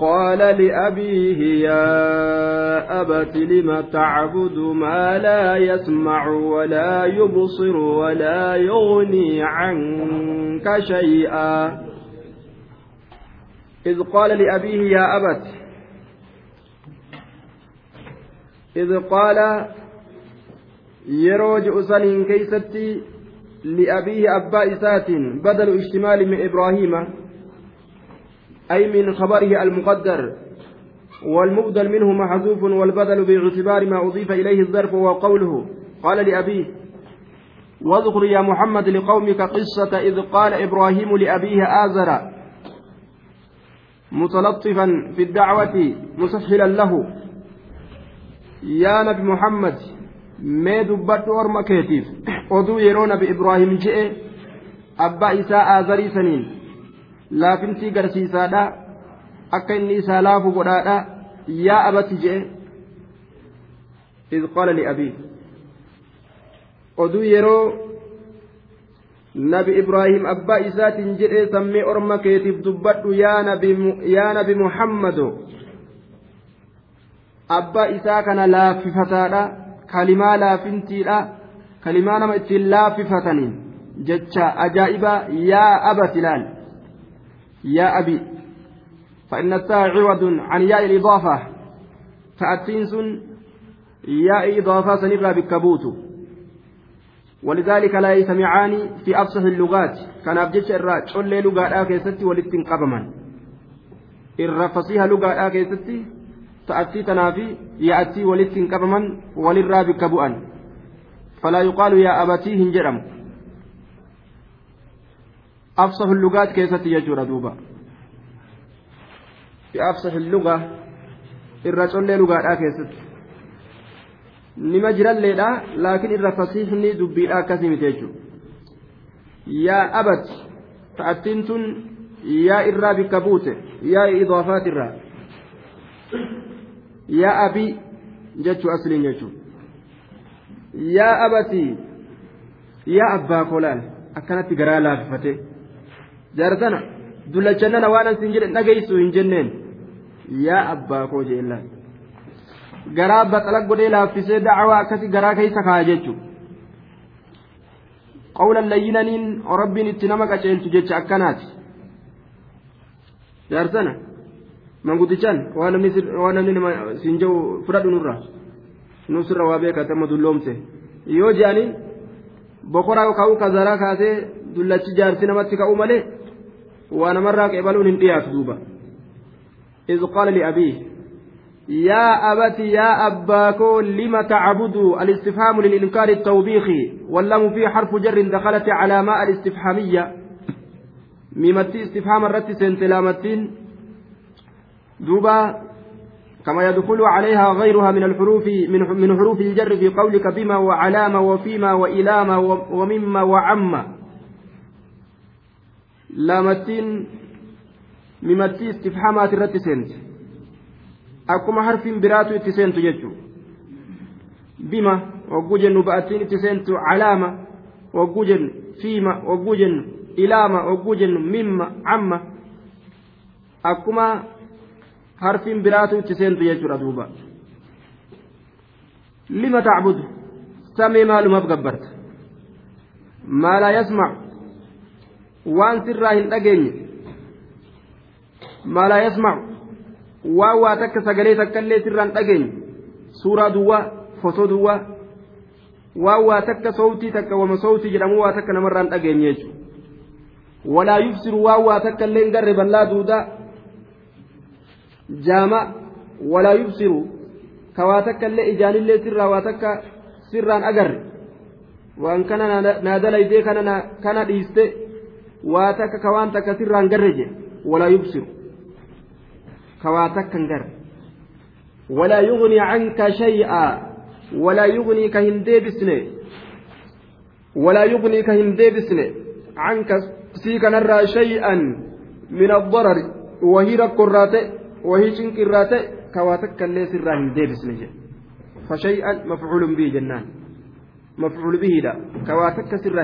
قال لأبيه يا أبت لم تعبد ما لا يسمع ولا يبصر ولا يغني عنك شيئا؟ إذ قال لأبيه يا أبت إذ قال يروج أسنين كيستي لأبيه أبا إسات بدل اشتمال من إبراهيم. أي من خبره المقدر والمبدل منه محذوف والبدل باعتبار ما أضيف إليه الظرف وقوله قال لأبيه واذكر يا محمد لقومك قصة إذ قال إبراهيم لأبيه آزر متلطفا في الدعوة مسهلا له. يا نبي محمد mee dubbadhu orma keetiif oduu yeroo nabi ibraahim je'e abbaa isaa laafintii garsiisaadha. Akka inni isaa laafu godhaadha. Yaa abati je'e iz qaala liabii oduu yeroo nabi ibraahim abbaa isaatiin jedhee sammee orma keetiif dubbadhu yaa nabi muhammado abbaa isaa kana laaffifataadha kalimaa laafintiidha kalimaa nama ittiin laafifataniin jecha ajaa'ibaa yaa abati laal. Yaa abi فإن التاء عوض عن ياء الإضافة تأتين سن ياء إضافة سنرى بالكبوت. ولذلك لا يسمعان في أفصح اللغات. كان أبجيش الراج قل لغة آكيستي ولتنقبما إر فصيح لغة آكيستي ta'attii tanaa fi yaa'attii walitti hin qabaman walirraa bikka bu'an falaa yuqaalu أفصح اللغات كيف تجور دوبا في أفصح اللغة الرسول لغة كيست نما جرى الليلة لكن الرفصيحني دبي أكاسم تجو يا أبت تأتنتن يا إرى بكبوت يا إضافات الرا يا أبي جتشو أسلم جتشو يا أبتي يا أبا فلان akkanatti garaa laaffate jaarsana dullachannana waan asin jedhe dhageessu hin jenneen yaa abbaa koo jeellaan garaa baxala godhee laaffisee dacwaa akkasi garaa keessa kaa'a jechuudha qawlan layyinaniin rabbiin itti nama qaceelchu jecha akkanaati jaarsana. mangudichaan waan namni nama siin jiru fudhadhu nurra nusirra waa beekate amma dulloomse yoo je'aniin bokoraa ka'uu kazaraa kaasee dullachi jaarsi namatti ka'uu malee waa namarraa qeebaluun hin dhiyaatu duuba إذ قال لأبيه يا أبت يا أباكو لم تعبد الاستفهام للإنكار التوبيخي واللام في حرف جر دخلت على ماء الاستفهامية. ميمتي استفهام الرت سنتلامتين. دوبا كما يدخل عليها غيرها من الحروف من حروف الجر في قولك بما وعلام وفيما وإلام ومما laamattiin mimattii istifhamaati irratti seenti akkuma harfiin biraatu itti seentu jechuudha. Bima wagguu jennu ba'attiin itti seentu calaama wagguu jennu fiima wagguu jennu ilaama wagguu jennu mimma amma. Akkuma harfiin biraatu itti seentu jechuudha duuba. Lima tacbudu samee maalumaaf gabbarta? Maa laa yasmacu waan sirraa hin dhageenye maa laa yasmacu waan waa takka sagalee takkaillee sirraa hin dhageenye suuraa duwwaa fotoo duwwaa waan waa takka sowtii takka wama sowtii jedhamu waa takka namarraa hin dhageenye jechuudha walaa yubsiru waan waa takka illee hin garre bal'aa duudaa jaama walaa yubsiru ka waa takka illee ijaanillee sirraa waa takka sirraan agarre waan kana naa kana dhiiste waa takka ka waan takka sirraan garre je walaa yubsiru ka waa takka hin garre walaa yugnii canka shay'a walaa yugnii ka hin deebisne walaa yugnii ka hin deebisne canka sii kanarraa shay'an min addarari wahii rakkorraa ta'e وهي شنكرات كواتك اللي سرا ديبس نجي فشيئا مفعول به جنان مفعول به لا كواتك سرا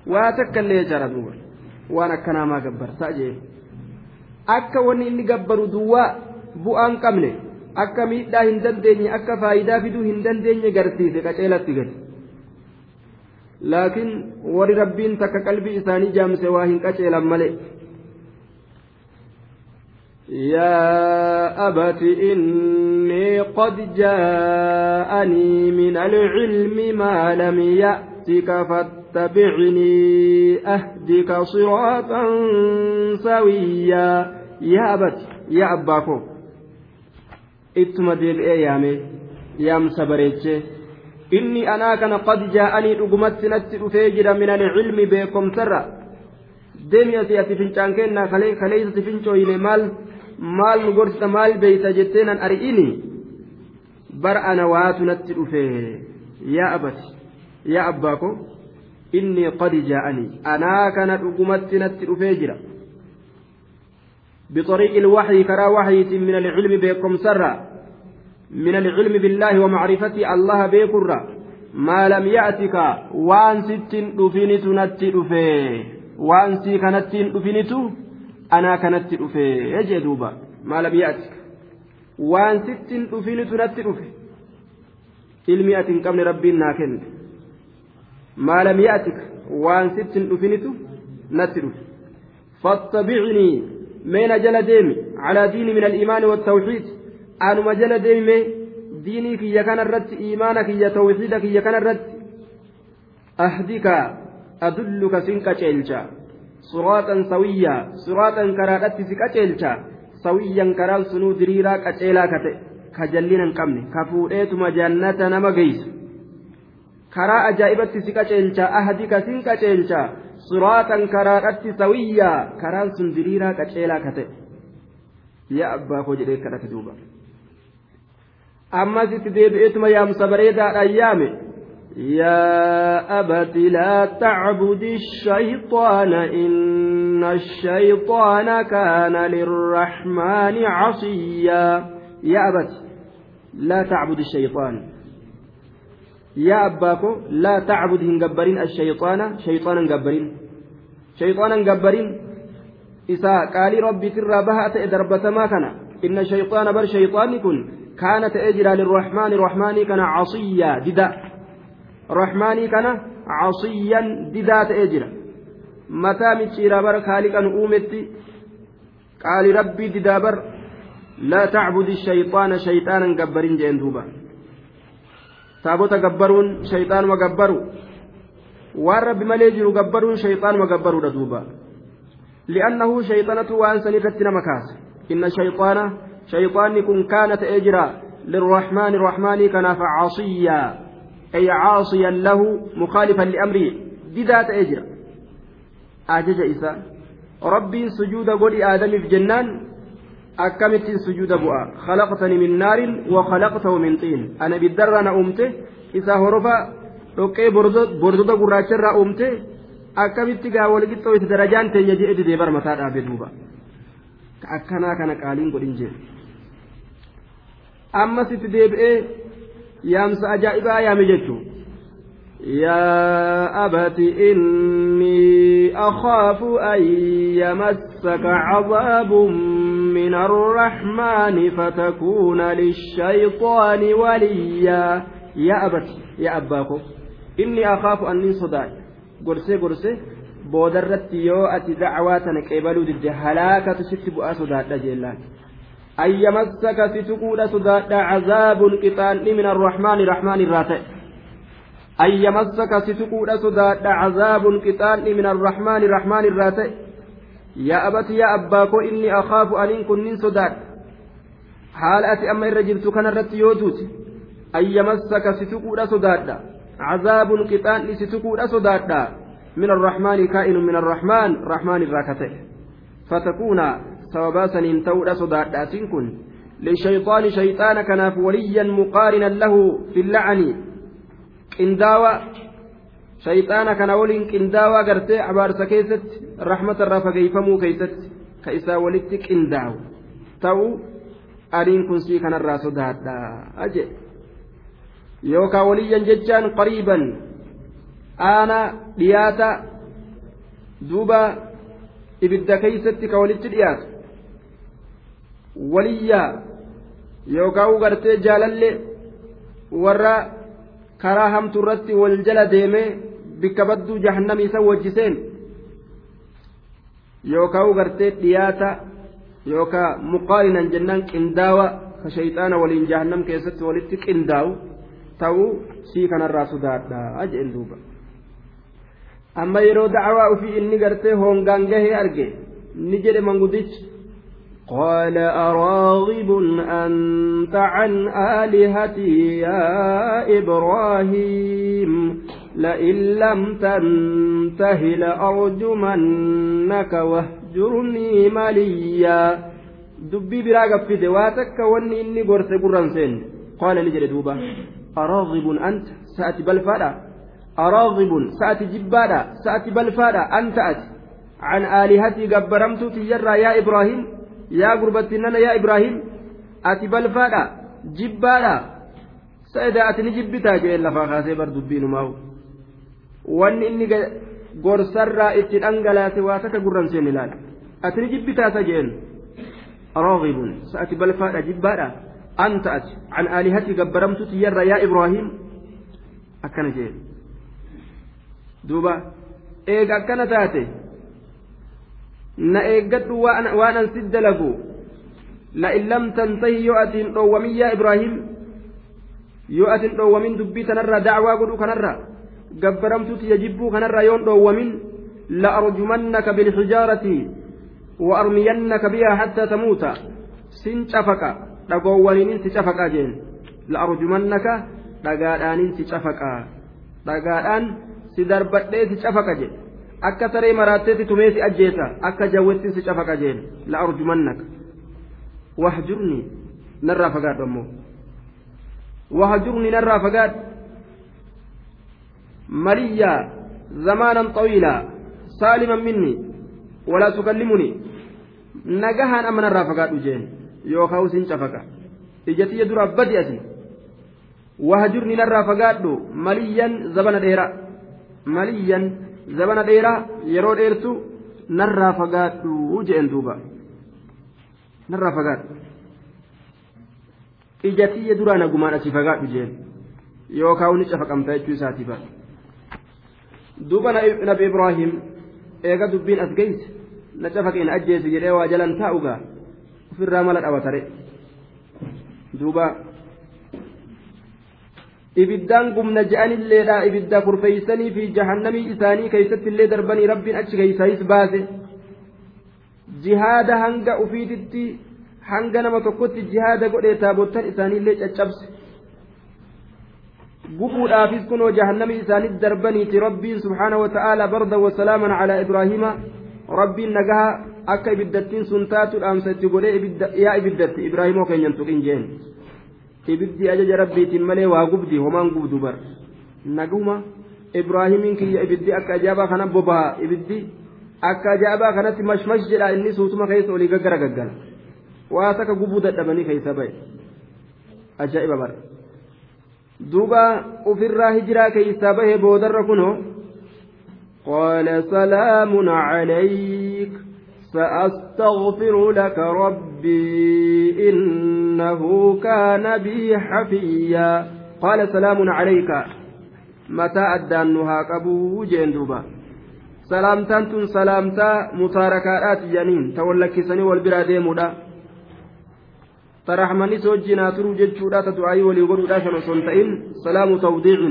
ديبس واتك اللي جرى دوبا وانا كنا ما قبر تاجي akka wanni inni gabbaru duwwaa bu'aan qabne akka miidhaa hin dandeenye akka faayidaa fiduu hin dandeenye garsiise qaceelatti gadi laakiin warri rabbiin takka qalbii isaanii jaamse waa hin qaceelan malee. يا أبت إني قد جاءني من العلم ما لم يأتك فاتبعني أهدك صراطا سويا يا أبت يا أباكو ittuma deebi'ee yaame yaamsa bareeche inni anaa kana qad jaa'anii dhugumatti natti dhufee jira min alcilmi beekomsarra deemi ati ati fincaan kennaa kaleeysa si fincooyine maal maal nu gorsita maal beeyta jettee nan ari'ini bar ana waatu natti dhufe yaa abati yaa abbaa ko inni qad jaa'anii anaa kana dhugumatti natti dhufee jira بطريق الوحي كرا وحي من العلم بكم سرا من العلم بالله ومعرفة الله بكرة ما لم يأتك وان ست دفنت نت وان سي كانت دفنت anaa kanatti dhufe jee duuba maalam yaati waan sittin dhufinitu natti dhufe ilmi ati hin qabne rabbiin naa kenne natti dhufe fattabicnii meena jala deemi calaa diini min aliimaani waltawxiid anuma jala deemi mee diinii kiyya kana irratti iimaana kiyya tawxiida kiyya kana irratti ahdika adulluka sin qaceelcha suraatan sawiyyaa suraatan karaadhatti si qaceelcha sawiyyan karaan sunuu diriiraa qaceelaa ka ta'e ka jallina hin qabne ka fuudheetuma jannata nama geessu karaa ajaa'ibatti si qaceelcha ahadi ka sin qaceelcha suraatan karaadhatti sawiyyaa karaan sun diriiraa qaceelaa ka ta'e yaa abbaa koo jedhee kadhate duuba ammas itti deebi'eetuma yaamsa bareedaadhaan yaame يا أبت لا تعبد الشيطان إن الشيطان كان للرحمن عصيا يا أبت لا تعبد الشيطان يا أباكو لا تعبد هنجبرين الشيطان شيطانا جبرين شيطانا جبرين إذا قال ربي ترى بها ما كان إن الشيطان بر شيطان كن كانت أجرى للرحمن الرحمن كان عصيا ددا casiyyan didaa ta'ee jira mataa micciiraa bara kaaliqan uumetti qaali rabbii didaa bar laa tacbudi shayxaana shayxaanan gabbarin jeen duuba taabota gabbaruun shayxaanuma gabbaru waan rabbi malee jiru gabbaruun shayxaanuma gabbaruudha duuba li'annahu shayxanatu waan san irratti nama kaasa inna shayxaana shayxaanni kun kaana ta'ee jira lirrahmaani rahmaanii kanaaf casiyyaa أي عاصيا له مخالفا لأمره ديدات أجر أجج إساء ربي سجود قولي آدم في جنان أكمت سجود بؤا خلقتني من نار وخلقته من طين أنا بالدر أنا أمته إسا هرفا dhoqqee bordota gurraacharraa uumte akkamitti gaa walqixxoo itti darajaan teenya jedhe deebar mataa dhaabe duuba akkanaa kana qaaliin godhin jee ammas itti deebi'ee yaamsa ajaa'ibaa yaame jechuun. يا أبت إني أخاف أن يمسك عذاب من الرحمن فتكون للشيطان وليا. يا أبت يا أباكو إني أخاف أني صداي قرسي قرسي بودرت يو أتي دعواتنا كيبالو ضد هلاكة ست بؤا صداء جيلان. أن يمسك ستقول سداد عذاب قطان من الرحمن الرحمن الراتع. أن يمسك ستقول سداد عذاب قطان من الرحمن يا أبت يا أباكو إني أخاف أن كن سداد حال أتي أما الرجل كان الرت يوتوت. أن يمسك ستقول سداد عذاب قطان ستقول سداد من الرحمن كائن من الرحمن. رحمن الراكتة. فتكون sababaa saniin ta'uudha sodaadhaatiin kun lishayxaani shayxaana kanaaf waliyyan muqaarinan lahu fi lacani qindaawa shayxaana kana waliin qindaawaa gartee abaarsa keessatti rahmatarraa fageeyfamuu keeysatti ka isaa walitti qindaawu ta'u adiin kun sii kanarraa sodaadha aje yookaan waliyyan jechaan qariiban aana dhiyaata duuba ibidda keeysatti ka walitti dhiyaatu waliyyaa yookaan gartee jaalalle warra karaa hamtu irratti wal jala deemee bikka badduu jahannamii isa wajjiseen yookaan gartee dhiyaata yookaan muqaarinan jennaan qindaawa ka shayxaana waliin jahannam keessatti walitti qindaa'u ta'uu sii kanarraa sodaadhaa jedhen duuba. amma yeroo dacwaa ufii inni gartee hongaan gahee arge ni jedhe mangudichi قال أراغب أنت عن آلهتي يا إبراهيم لئن لم تنته لأرجمنك واهجرني مليا. دبي برا قفته واتك واني إني قرت قرنسين قال لجل دوبا. أراغب أنت؟ سأتي بالفرع أراغب سأتي جبادا. سأتي بالفادا أنت أتي. عن آلهتي قبرمت تجرى. يا إبراهيم. يا قربتنا يا إبراهيم. أتي بالفادا جبادا. سيدا أتي نجبتا جئل لفاقاسي بردبين ماهو. Wanni inni gorsarraa itti dhangalaase waa takka gurranseen ilaala ati ni jibbitaasa jeen raghibun sa'ati balfaadha jibbaadha anta ati an aalihati gabbaramtuti yarra yaa ibraahim akkana jeen duuba eega akkana taate na eeggadhu waan an si dalagu la'in lam tantahi yoo atiin dhoowwamin yaa ibraahim yoo atin dhoowwamin dubbii tanarraa dacwaa godhu kanarraa gabbaramtuuti yajibbuu kanarraa yoon dhoowwamin la'arjumannaka bilxijaarati وأرمينك بها حتى تموت سن شفقا dhagoowwaniin si cafaqaa jeen la'arjumannaka dhagaadhaaniin si cafaqaa dhagaadhaan si darbadhee si cafaqa jedhe akka saree maraatteetti tumee si ajjeesa akka jawwetti si cafaqa jeen la'arjumannaka wahjurni narraa fagaadhu ammoo wahjurni narraa fagaadhu مليا زمانا طويلا سالما مني ولا تكلمني نجاها أمن الرافقات جين يوكاو سنشفقا إجتي يدرى بديأتي وهجرني الرافقات مليا زبنا ديرا مليا زبنا ديرا يرو ديرتو الرافقات جين دوبا الرافقات إجتي يدرى نقمان أسفقات جين يوكاو نشفقا جيتشو ساتفا duuba nabi ibraahim eega dubbiin as geeyse na cafaqeen ajjeese jedhee waa jalan taa'ugaa ofirraa mala dhabatare duuba ibiddaan gumna je'anilleedha ibidda kurfeeysanii fi jahannamii isaanii keeysatti illee darbanii rabbiin achi keeysayis baase. Jihaada hanga ufiititti hanga nama tokkotti jihaada godhee taabottan isaaniillee caccabse gufuudhaafis kunoo jahannamii isaanitti darbaniiti rabbiin subhaana wata'aalaa barda wasalaaman calaa ibraahiima rabbiin nagaha akka ibiddattiin sun taatu dhaamsa itti godhee yaa ibiddatti ibraahimoo keenyan tuqin jeen ibiddi ajaja rabbiitiin malee waa gubdi homaan gubdu bar naguma ibraahimiin kiyya ibiddi akka ajaa'ibaa kana bobaha ibiddi akka ajaa'ibaa kanatti mashmash jedha inni suutuma keessa olii gaggara gaggala waa takka gubuu dadhabanii keessa bahe ajaa'iba bara. Duuba ufirraa hijiraa keeysaa bahe boodarra kuno قال سلام عليك سأستغفر لك ربي إنه كان بي حفيا قال سلام عليك متى أدانها قبو جندوبا سلامتان تن سلامتا متاركات جنين تولكسني والبرا ديمودا ترحمني سوجنا ترو جتشودا تدعي ولي ودودا شنو سنتين سلام توضيع.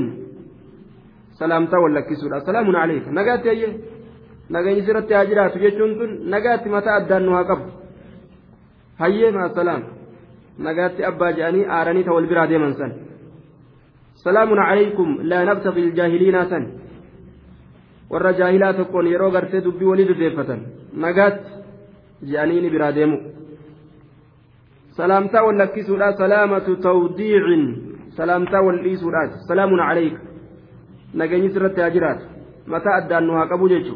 سلامتا ولكسودا سلام عليك. نغاتي أيه؟ نغاني سرتي اجرات جتشون تن. نغاتي متى ادانها قب هيا مع السلام. نغاتي أبا جاني آراني تول برا ديمن سن. سلام عليكم. لا نبتغي الجاهلين سن. warra jaahilaa tokkoon yeroo gartee dubbii walii dudeeffatan nagaatti je'anii ni biraa deemu سلامتا ولكسودا سلامة توديع سلامتا والإيسودا سلام عليك. نجني سرت أجرات متى أدانها قبو جيشو.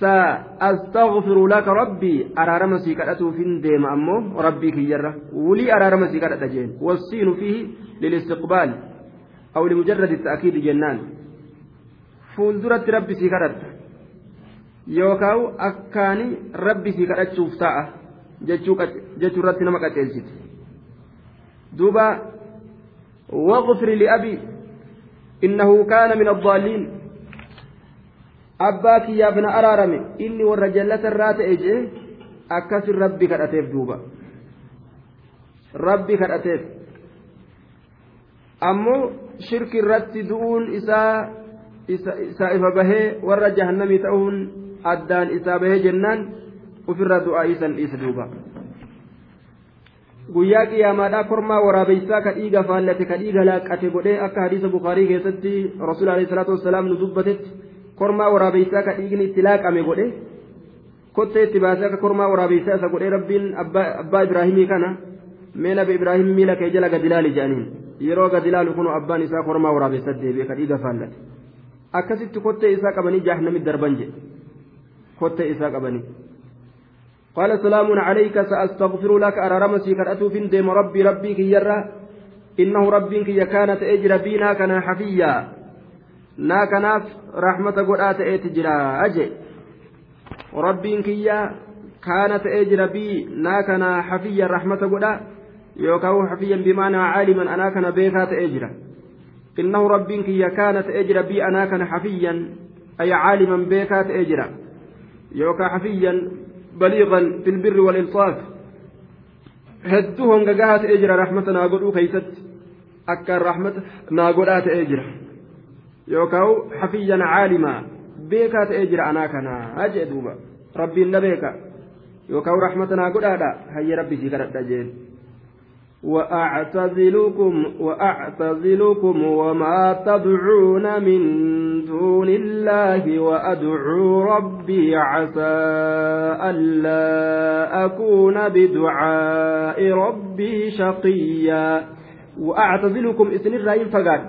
سأستغفر لك ربي. أرارم سيكالة فين ديم أمو. ربي كيرة ولي أرارم سيكالة جين. والسين فيه للاستقبال. أو لمجرد التأكيد جنان. فولدرت ربي سيكالة يوكاو أكاني ربي سيكالة شوف ساعة. Jechuu irratti nama qaceelchiti duuba waqfir liabi innahu kaana min addaalliin. Abbaa kiyyaaf na araarame inni warra jallata irraa ta'e jee akkasin rabbi kadhateef duuba. Rabbi kadhateef. Ammoo shirki irratti du'uun isaa isaa ifa bahee warra jahannamii ta'uun addaan isaa bahee jennaan ofirra du'aa isan dhiisa duuba guyyaa qiyyaamaadhaa kormaa waraabeysaa ka dhiiga faallate ka dhiiga laaqate godhee akka hadiisa bukaarii keessatti rasuul alayhi salaatu wassalaam nu dubbatetti kormaa waraabeysaa ka dhiigni itti laaqame godhe kottee itti baasee akka kormaa waraabeysaa isa godhee rabbiin abbaa ibraahimii kana mee nabi ibraahim miila kee jala gadi laali jedhaniin yeroo gadi laalu kun abbaan isaa kormaa waraabeysaa deebi'e ka dhiiga faallate akkasitti kottee isaa qabanii jaahannamit darban jedhe kottee isaa qabanii قال سلام عليك سأستغفر لك أرارم سيكرأتو فين ديم ربي ربي كي يرى. إنه ربي كي كانت أجر بينا كان حفيا. نا كناف رحمة قرآت أتجرى أجي. ربي كي كانت أجر بي. نا كان حفيا رحمة قرآت يوكاو حفيا بمعنى عالما. أنا كان بيكات أجرى إنه ربي كي كانت أجر بي. أنا كان حفيا. أي عالما بيكات أجرى يوكا حفيا. بليغا في البر والإنصاف. هدوهم قاقات إجرا رحمة ناقلوا كيست. أكا رحمة ناقلات إجرا. يوكاو حفيا عالما. بيكات إجرا أنا كنا أجئ دوبا. ربي نبيكا يوكاو رحمة ناقلات هيا ربي سيكرت جين وأعتزلكم وأعتزلكم وما تدعون من دون الله وأدعو ربي عسى ألا أكون بدعاء ربي شقيا. وأعتزلكم إسن الرأي فقاد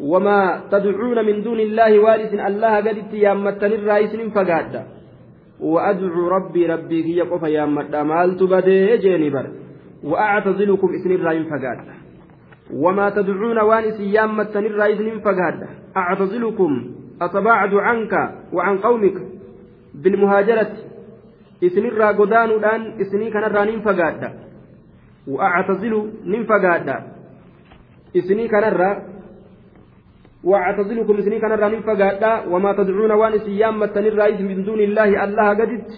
وما تدعون من دون الله وارث الله قد يامتن الرئيس فقاد وأدعو ربي ربي هي قف يامت مالت بدي جيني وأعتزلكم إسن الراين فقاد وما تدعون وان سيام متن الراين فقاد أعتزلكم أتباعد عنك وعن قومك بالمهاجرة. إسن الرا قدان الآن إسني كان الرانين فقاد وأعتزل نين فقاد إسني كان الرا وأعتزلكم إسني كان الرانين فقاد وما تدعون وان سيام متن الراين من دون الله الله قدت.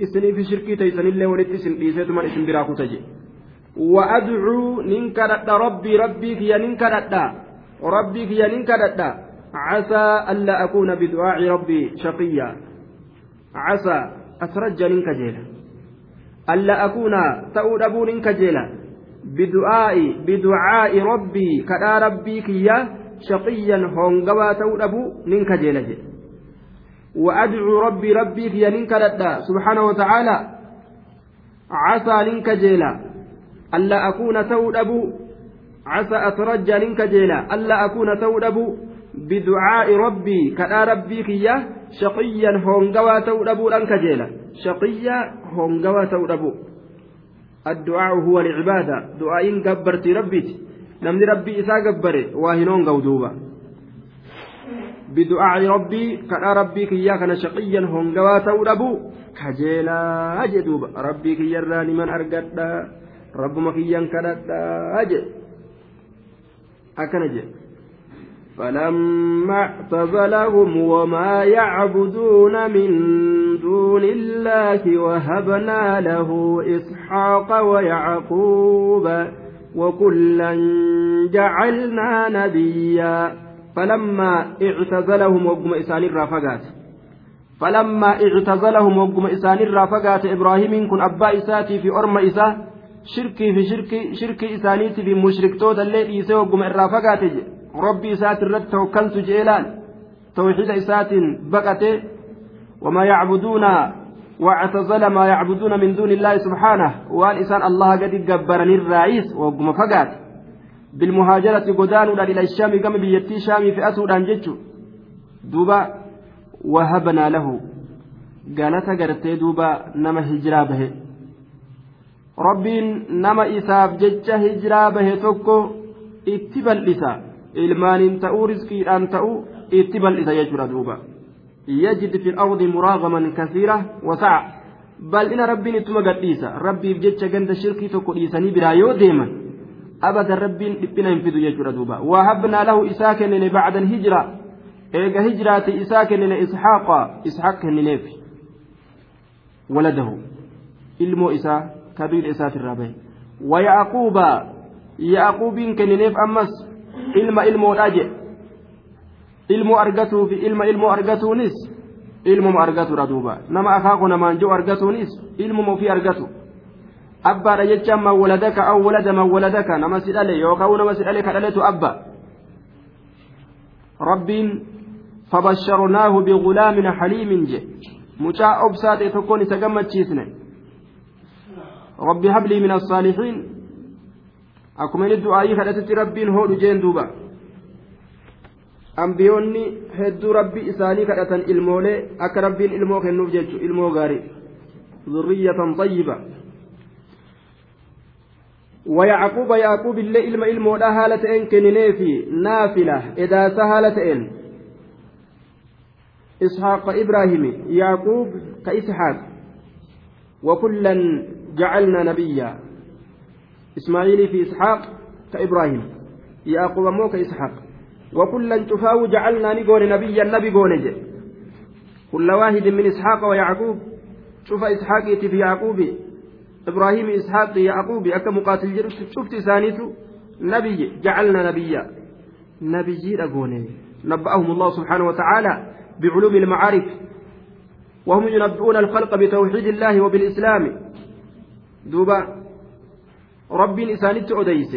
إسني في شركي تيسن الله ولت إسن إيسيت من إسن براكو تجي وأدعو ننكرت ربي ربي كي ننكرت ربي كي ننكرت عسى ألا أكون بدعاء ربي شقيا عسى أسرج ننكجيلا ألا أكون تؤد أبو ننكجيلا بدعاء بدعاء ربي كدا ربي كيا شقيا هونغوا تؤد أبو ننكجيلا جي وأدعو ربي ربي في ننكرد سبحانه وتعالى عسى ننكجيلا ألا أكون تودب عسى أترجى ننكجيلا ألا أكون تودب بدعاء ربي. كأ ربي كيا شقيا هونغوا تودب لنكجيلا شقيا هونغوا تودب الدعاء هو العبادة. دعاء قبرت ربي. نمني ربي إسا قبره واهنون قودوبا بدعاء ربي كان ربي كيا كان شقيا هونغوا تودبو كجيلا أجدوب ربي كيا راني من أرقد رب ما كيا كدد أجد. أكنج فلما اعتزلهم وما يعبدون من دون الله وهبنا له إسحاق ويعقوب وكلا جعلنا نبيا فلما اعتزلهم وقم إسان الرافقات. فلما اعتزلهم وقم إسان الرافقات إبراهيم كن أبا إساتي في أرم إسا شركي في شركي شركي إسانيتي في مشركتوت اللي إيسا وقم الرافقات. ربي إسات الرد توكلت جيلان. توحيد إسات بقته وما يعبدون واعتزل ما يعبدون من دون الله سبحانه. وان إسان الله قد جبرني الرئيس وقم فقات. بالمهاجرة قدانودhaan إلى الشام كما بيتي شامي في أسودان جتشو دوبا وهبنا له قالت قرتي دوبا نما هجرا به rabbiin nama isaaf jecha hijiraa bahe tokko itti bal'isa ilmaaniin ta'uu riskiidhaan ta'uu itti bal'isa jechuudha duuba yajid fi ardi muraagaman kasiira wasaca bal'ina rabbiin ittuma gadhiisa rabbiif jecha ganda shirkii tokko dhiisanii biraa yoo deeman abadan rabbiin dhiphina hin fidu jechuudha duuba wahabnaa lahu isaa kennine bacda alhijra eega hijraati isaa kennine isxaaqa isxaaq kennineef waladahu ilmoo isaa kabiila isaatirraa bahe wayaaquuba yaaquubiin kennineef ammas ilma ilmoodha jedhe ilmoo argatuufi ilma ilmoo argatuunis ilmuma argatudha duuba nama akaako namaan jiru argatuunis ilmuma ofii argatu abbaadha jecha man waladaka aw walada man waladaka nama si dhale yookaan nama si dhale ka dhaletu abba rabbiin fabasharnaahu bigulaamin haliimin je mucaa obsaa ta'e tokkoon isa gammachiisne rabbi hablii min assaalixiin akkuma inni du'aayii kadhatetti rabbiin hoodhu jeen duuba ambiyoonni hedduu rabbi isaanii kadhatan ilmoolee akka rabbiin ilmoo kennuuf jechu ilmoo gaarii zurriyyatan xayyiba ويعقوب يعقوب اللي إلما إلمو لا هالة إن كنيني في نافلة. إذا سهلة إن. إسحاق إبراهيم يعقوب كإسحاق. وكلا جعلنا نبيا. إسماعيل في إسحاق كإبراهيم. يعقوب مو كإسحاق. وكلا تفاو جعلنا نقول نبيا نبي قونج كل واحد من إسحاق ويعقوب. شوف إسحاق في يعقوب. إبراهيم إسحاق يعقوب أكا مقاتل جرس شفت ثانيته نبي جعلنا نبيا. نبي رقوني. نبأهم الله سبحانه وتعالى بعلوم المعارف. وهم ينبئون الخلق بتوحيد الله وبالإسلام. دوبا رب إسانت أديس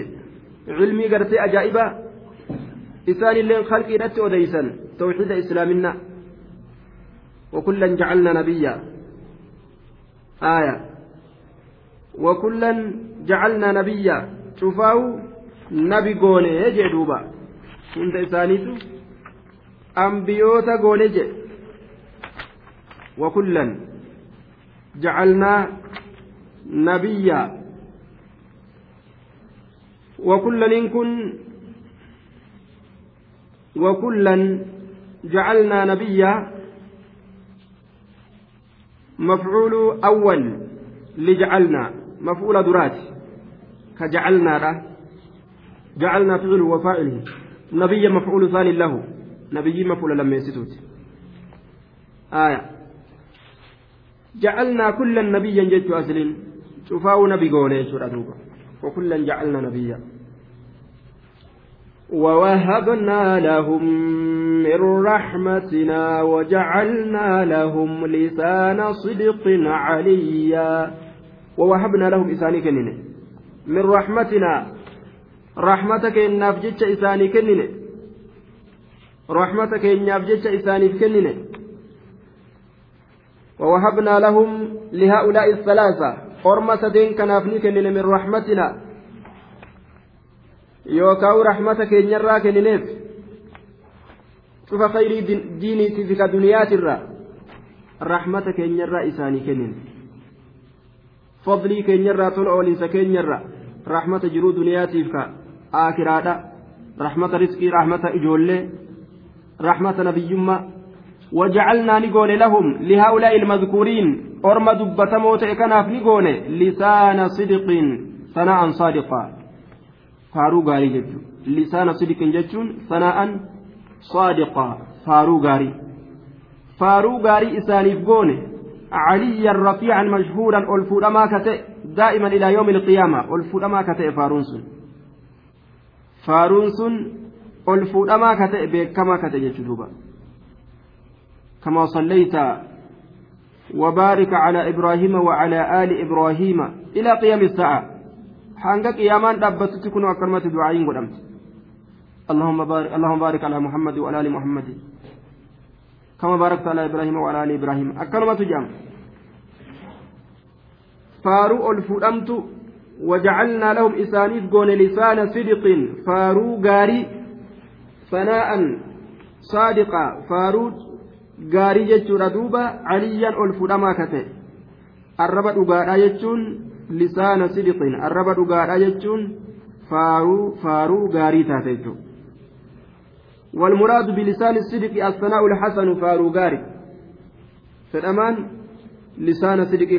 علمي قرتي أجائبا. إسان اللين خلقي رت أديسا توحيد إسلامنا. وكلا جعلنا نبيا. آية. وكلا جعلنا نبيا. شوفاو نبي قوني يجي دوبا. هند إسانيتو؟ أنبيوتا قوني جي. وكلا جعلنا نبيا. وكلا إن كن وكلا جعلنا نبيا. مفعول أول لجعلنا. مفعول درات كجعلنا جعلنا فعل وفاعله. نبي مفعول ثاني له نبي مفعول لما يستوت. آية. جعلنا كل نبيا جدت أسلين شفاو نبي قولي سورة وكلا جعلنا نبيا. ووهبنا لهم من رحمتنا وجعلنا لهم لسان صدق عليا. ووهبنا لهم إساني كنين. من رحمتنا رحمتك إناف جتش إساني كنين. رحمتك إناف جتش إساني كنين. ووهبنا لهم لهؤلاء الثلاثة. حرمة دين كنافني كنين من رحمتنا. yookaan rahmata keenyarraa kennineef cufa khayrii diiniitiif ka duniyaatirra rahmata keenyarraa isaanii kennin fadlii keenyarraa tola ooliinsa keenyarra rahmata jiruu duniyaatiif ka aakiraadha rahmata riskii rahmata ijoollee rahmata nabiyyummaa وجعلنا نقول لهم لهؤلاء المذكورين أرمى دبتمو تأكناف نقول لسان صدق ثناء صادقا faaruu gaarii jechuudha lisaana sidiqin jechuun sana'an saadiqaa faaruu gaarii faaruu gaarii isaaniif goone عليا رفيعا مشهورا الفودما كتئ دائما إلى يوم القيامة. الفودما كتئ فارونسون. فارونسون الفودما كتئ بكما كتئ كما صليت وبارك على إبراهيم وعلى آل إبراهيم إلى قيام الساعة. hanga qiyaamaan dhaabbatutti kun akkanumatti du'aayin godhamte اللهم بارك اللهم بارك على محمد وعلى آل محمد. كما باركت على ابراهيم وعلى ال ابراهيم اكرمت جام فارو الفؤمت وجعلنا لهم اسانيف قون لسان صدق فارو غاري ثناء صادقا فارو غاري جتشورا دوبا عليا الفؤما كته الربا دوغا جتشون lisaana sidiqin arraba dhugaadha jechuun faaruu faaruu gaarii taate jechuudha والمراد بلسان الصدق الثناء الحسن فارو غاري فالأمان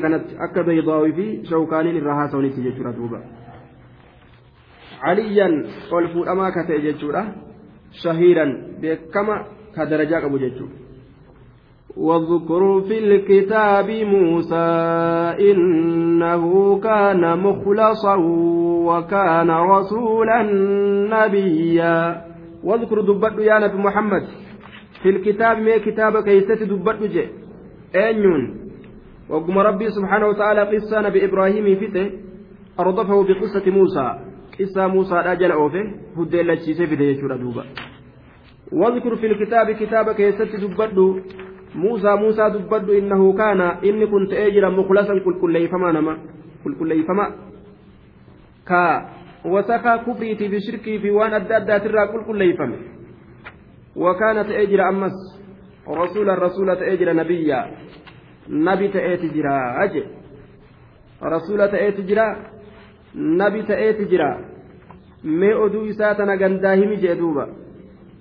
kanatti akka baydaawii fi shawkaaniin irraa haasawanitti jechuudha duuba caliyyan ol fuudhamaa ka ta'e jechuudha shahiiran beekama ka darajaa qabu jechuudha واذكر في الكتاب موسى إنه كان مخلصا وكان رسولا نبيا واذكر دبت يا نبي محمد. في الكتاب ما كتاب كيست دبت جي. أنيون وقم ربي سبحانه وتعالى قصة نبي إبراهيم فته أرضفه بقصة موسى. قصة موسى أجل أوفه. هدى لتشيسي في ديشورة دوبا. واذكر في الكتاب كتاب كيست دبت muusaa muusaa dubbadhu innahu kaana inni kun ta'ee jira mukhlasan qulqulleeyfamaa nama qulqulleeyfama ka fi waan adda addaatirraa qulqulleeyfame wakaana ta'ee jira ammas rasuulan rasuula ta'ee jira nabiyya nabi ta'eeti jira aje rasuula ta'eeti jira nabi ta'eeti jira mee oduu isaa tana gandaa himi jee duuba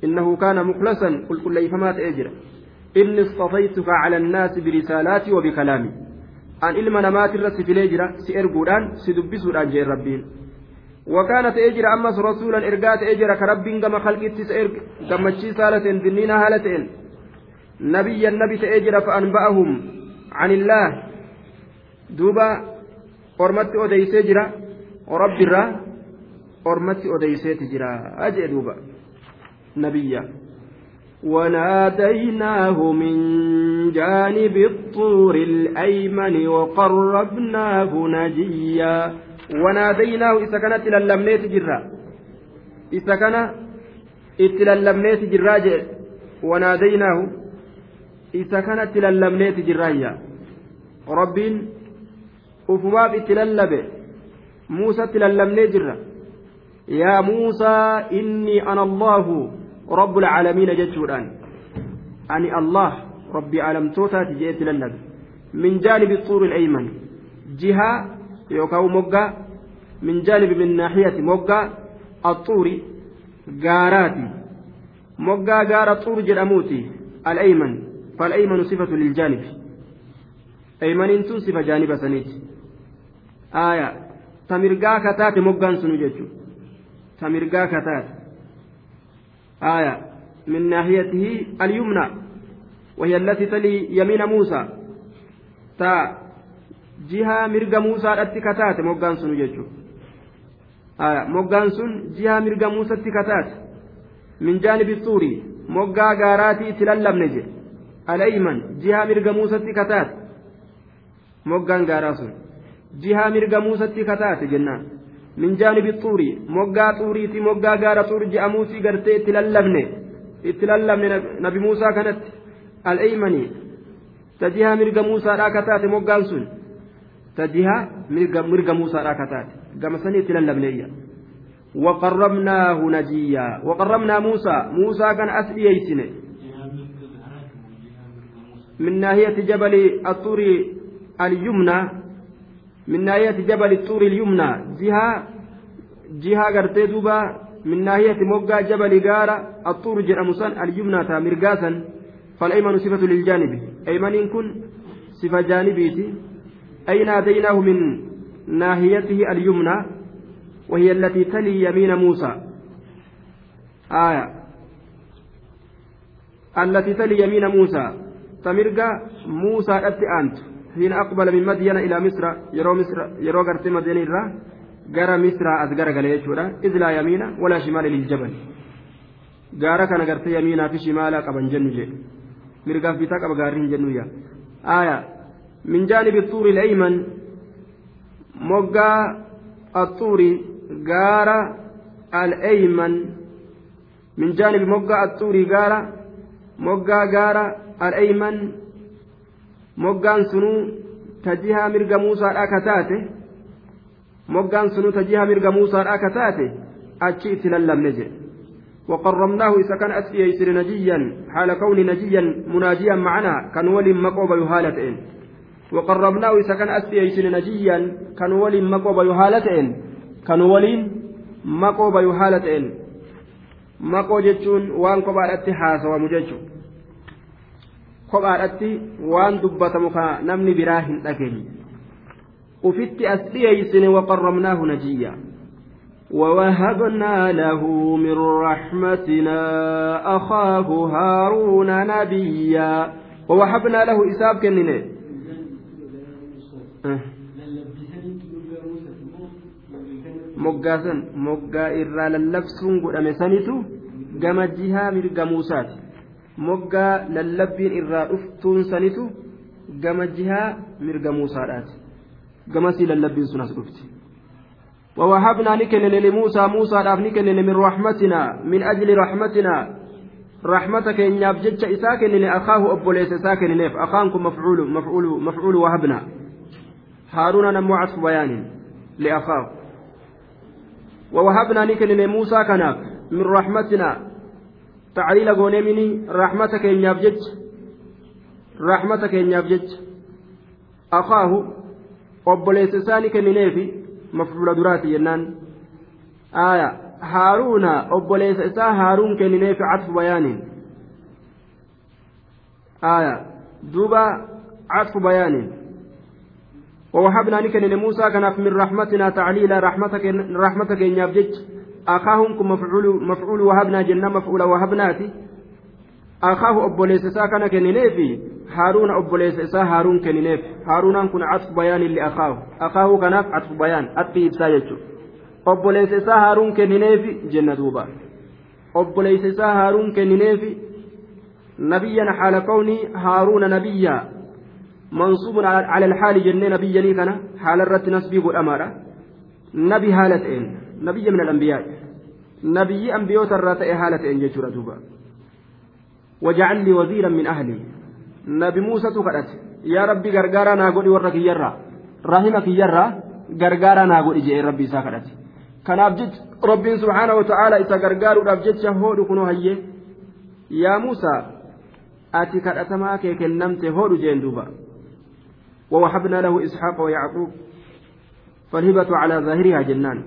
innahu kaana mukhlasan qulqulleeyfamaa ta'ee jira inni istafaytuka cala annaasi birisaalaatii wabikalaami an ilma namaatirra si filee jira si erguudhaan si dubbisuudhaan jeen rabbiin ka rabbiin gama kalqitti isa erge gammachiisaa haala ta'en dinniina haala ta'en nabiyyan nabi ta'ee jira fa anba'ahum can illaah duuba ormatti odeysee jira rabbirraa ormatti odeyseeti jira ajee duuba nabiyya وناديناه من جانب الطور الأيمن وقربناه نجيا وناديناه إذا كانت للمنيت جرا. إذا كان إتللمنيت جراجة وناديناه إذا كانت للمنيت جرايا رب أفماب إتللبه موسى تللمني جرا. يا موسى إني أنا الله رب العالمين جتشوران. أني الله ربي عالم توتا تجيت من جانب يوكاو مقا من جانب من ناحية مقا الطور غاراتي مقا غار الطور جراموتي الأيمن فالأيمن صفة للجانب أيمن صفة جانب سنيت آية تمرقا كتات مقا سنو جتشو تمرقا كتات آية من ناحيته اليمنى وهي التي تلي يمين موسى تا jihaa mirga muusaadhaatti kataate moggaan sunu jechuudha moggaan sun jihaa mirga muusatti kataate. Minjaani bituuri moggaa gaaraatii itti lallabne jedhe alayman jihaa mirga muusatti kataate. Moggaan gaaraa sun jihaa mirga muusatti kataate jennaan. Minjaani bituuri moggaa xuuriitii moggaa gaara xuur ji'a muusii gartee itti lallabne. Itti lallabne nabi muusaa kanatti. Alaymanii ta jihaa mirga muusaadhaa kataate moggaan sun. Mirga muusaadhaa kataate gama sanii itti lallabneeyya وقربناه نجيا وقربنا موسى موسى كان أسلي يسنه من ناحية جبل الطور اليمنى من ناحية جبل الطور اليمنى جهة جهة قرتي دوبا من ناحية موقع جبل غارة الطور جرمسان اليمنى تامرقاسا فالأيمن صفة للجانب أيمن كن صفة جانبيتي أي ناديناه من ناحيته اليمنى وهي التي تلي يمين موسى. آية. التي تلي يمين موسى. تمرقى موسى أتي أنت. حين أقبل من مدين إلى مصر يرو مصر يرو قرت مدين الرا قرى مصر أزقر قال يجورا إذ لا يمين ولا شمال للجبل. قارا كان قرت يمينا في شمال قبن جنجي. مرقا في تاك أبقارين جنويا. آية. من جانب الطور الأيمن مقا الطور قارا الأيمن. من جانب مقا الطور قارا مقا قارا الأيمن. mirga muusaadhaa ka taate moggaan sunuu tajihaa mirga muusaadhaa ka taate achi itti lallabne jedhe وقرمناه إذا كان يسر نجيا حال كون نجيا مناجيا معنا كان ولي مقوب يهالتين. وقربناه أسفي يسر نجيا كان ولي مقوب يهالتين كان ولي مقوب يهالتين مقو جتشون وان قبال اتحاس ومجتشون kophaadhatti waan dubbatamu ka namni biraa hin dhageenye ufitti as dhiyeeysine waqarramnaahu najiyya ووهبنا له من رحمتنا أخاه هارون نبيا. ووهبنا له إساب كنني moggaasan moggaa irraa lallabsuun godhame sanitu gama jihaa mirga muusaati moggaa lallabbiin irraa dhuftuun sanitu gama jihaa mirga muusaadhaati gamasii lallabbiin sun as dhufti ووهبنا نكن لموسى موسى راف نكن من رحمتنا من أجل رحمتنا رحمتك إن يبجج إساكن لأخاه أبو ليس ساكن نيف أخانكم مفعول مفعول مفعول وهبنا هارون نمو عطف بيان لأخاه ووهبنا نكن لموسى كناف من رحمتنا تعليل غونيمني رحمتك إن يبجج رحمتك إن يبجج أخاه أبو ليس ساكن نيفي mafcuula duraati jennaan aya haaruuna obboleessa isaa haaruun kennineefi catfu bayaaniin aya duuba catfu bayaaniin ووهبنا نكن موسى كان من رحمتنا تعليلا رحمتك رحمتك إن يبجج أخاهم مفعول مفعول وهبنا جنة مفعول وهبناتي أخاه أبو ليس كان كنينيفي هارون أبو ليس هارون كنينيف هارون كن عطف بيان لأخاه أخاه. كان عطف بيان. أتقي إبسايته أبو ليس هارون كنينيفي جنة دوبا. أبو ليس هارون كنينيفي نبيا حال كوني هارون نبيا. منصوب على الحال جنة نبيا كان حال الرت نسبي الأمارة نبي هالتين نبي من الأنبياء. نبي أنبيوت الرت هالتين جيشورة دوبا وجعل لي وزيرا من أهلي. نبي موسى تقرأت يا ربي غرغارا ناغودي ورك يرى. رحمك يرى. غرغارا ناغودي جي ربي ساكرت كان أبجد ربي سبحانه وتعالى إذا غرغارو أبجد شهود كنو هيه يا موسى أتي كرأتما كي كنمت هود جين دوبا. ووهبنا له إسحاق ويعقوب فالهبة على ظاهرها جنان.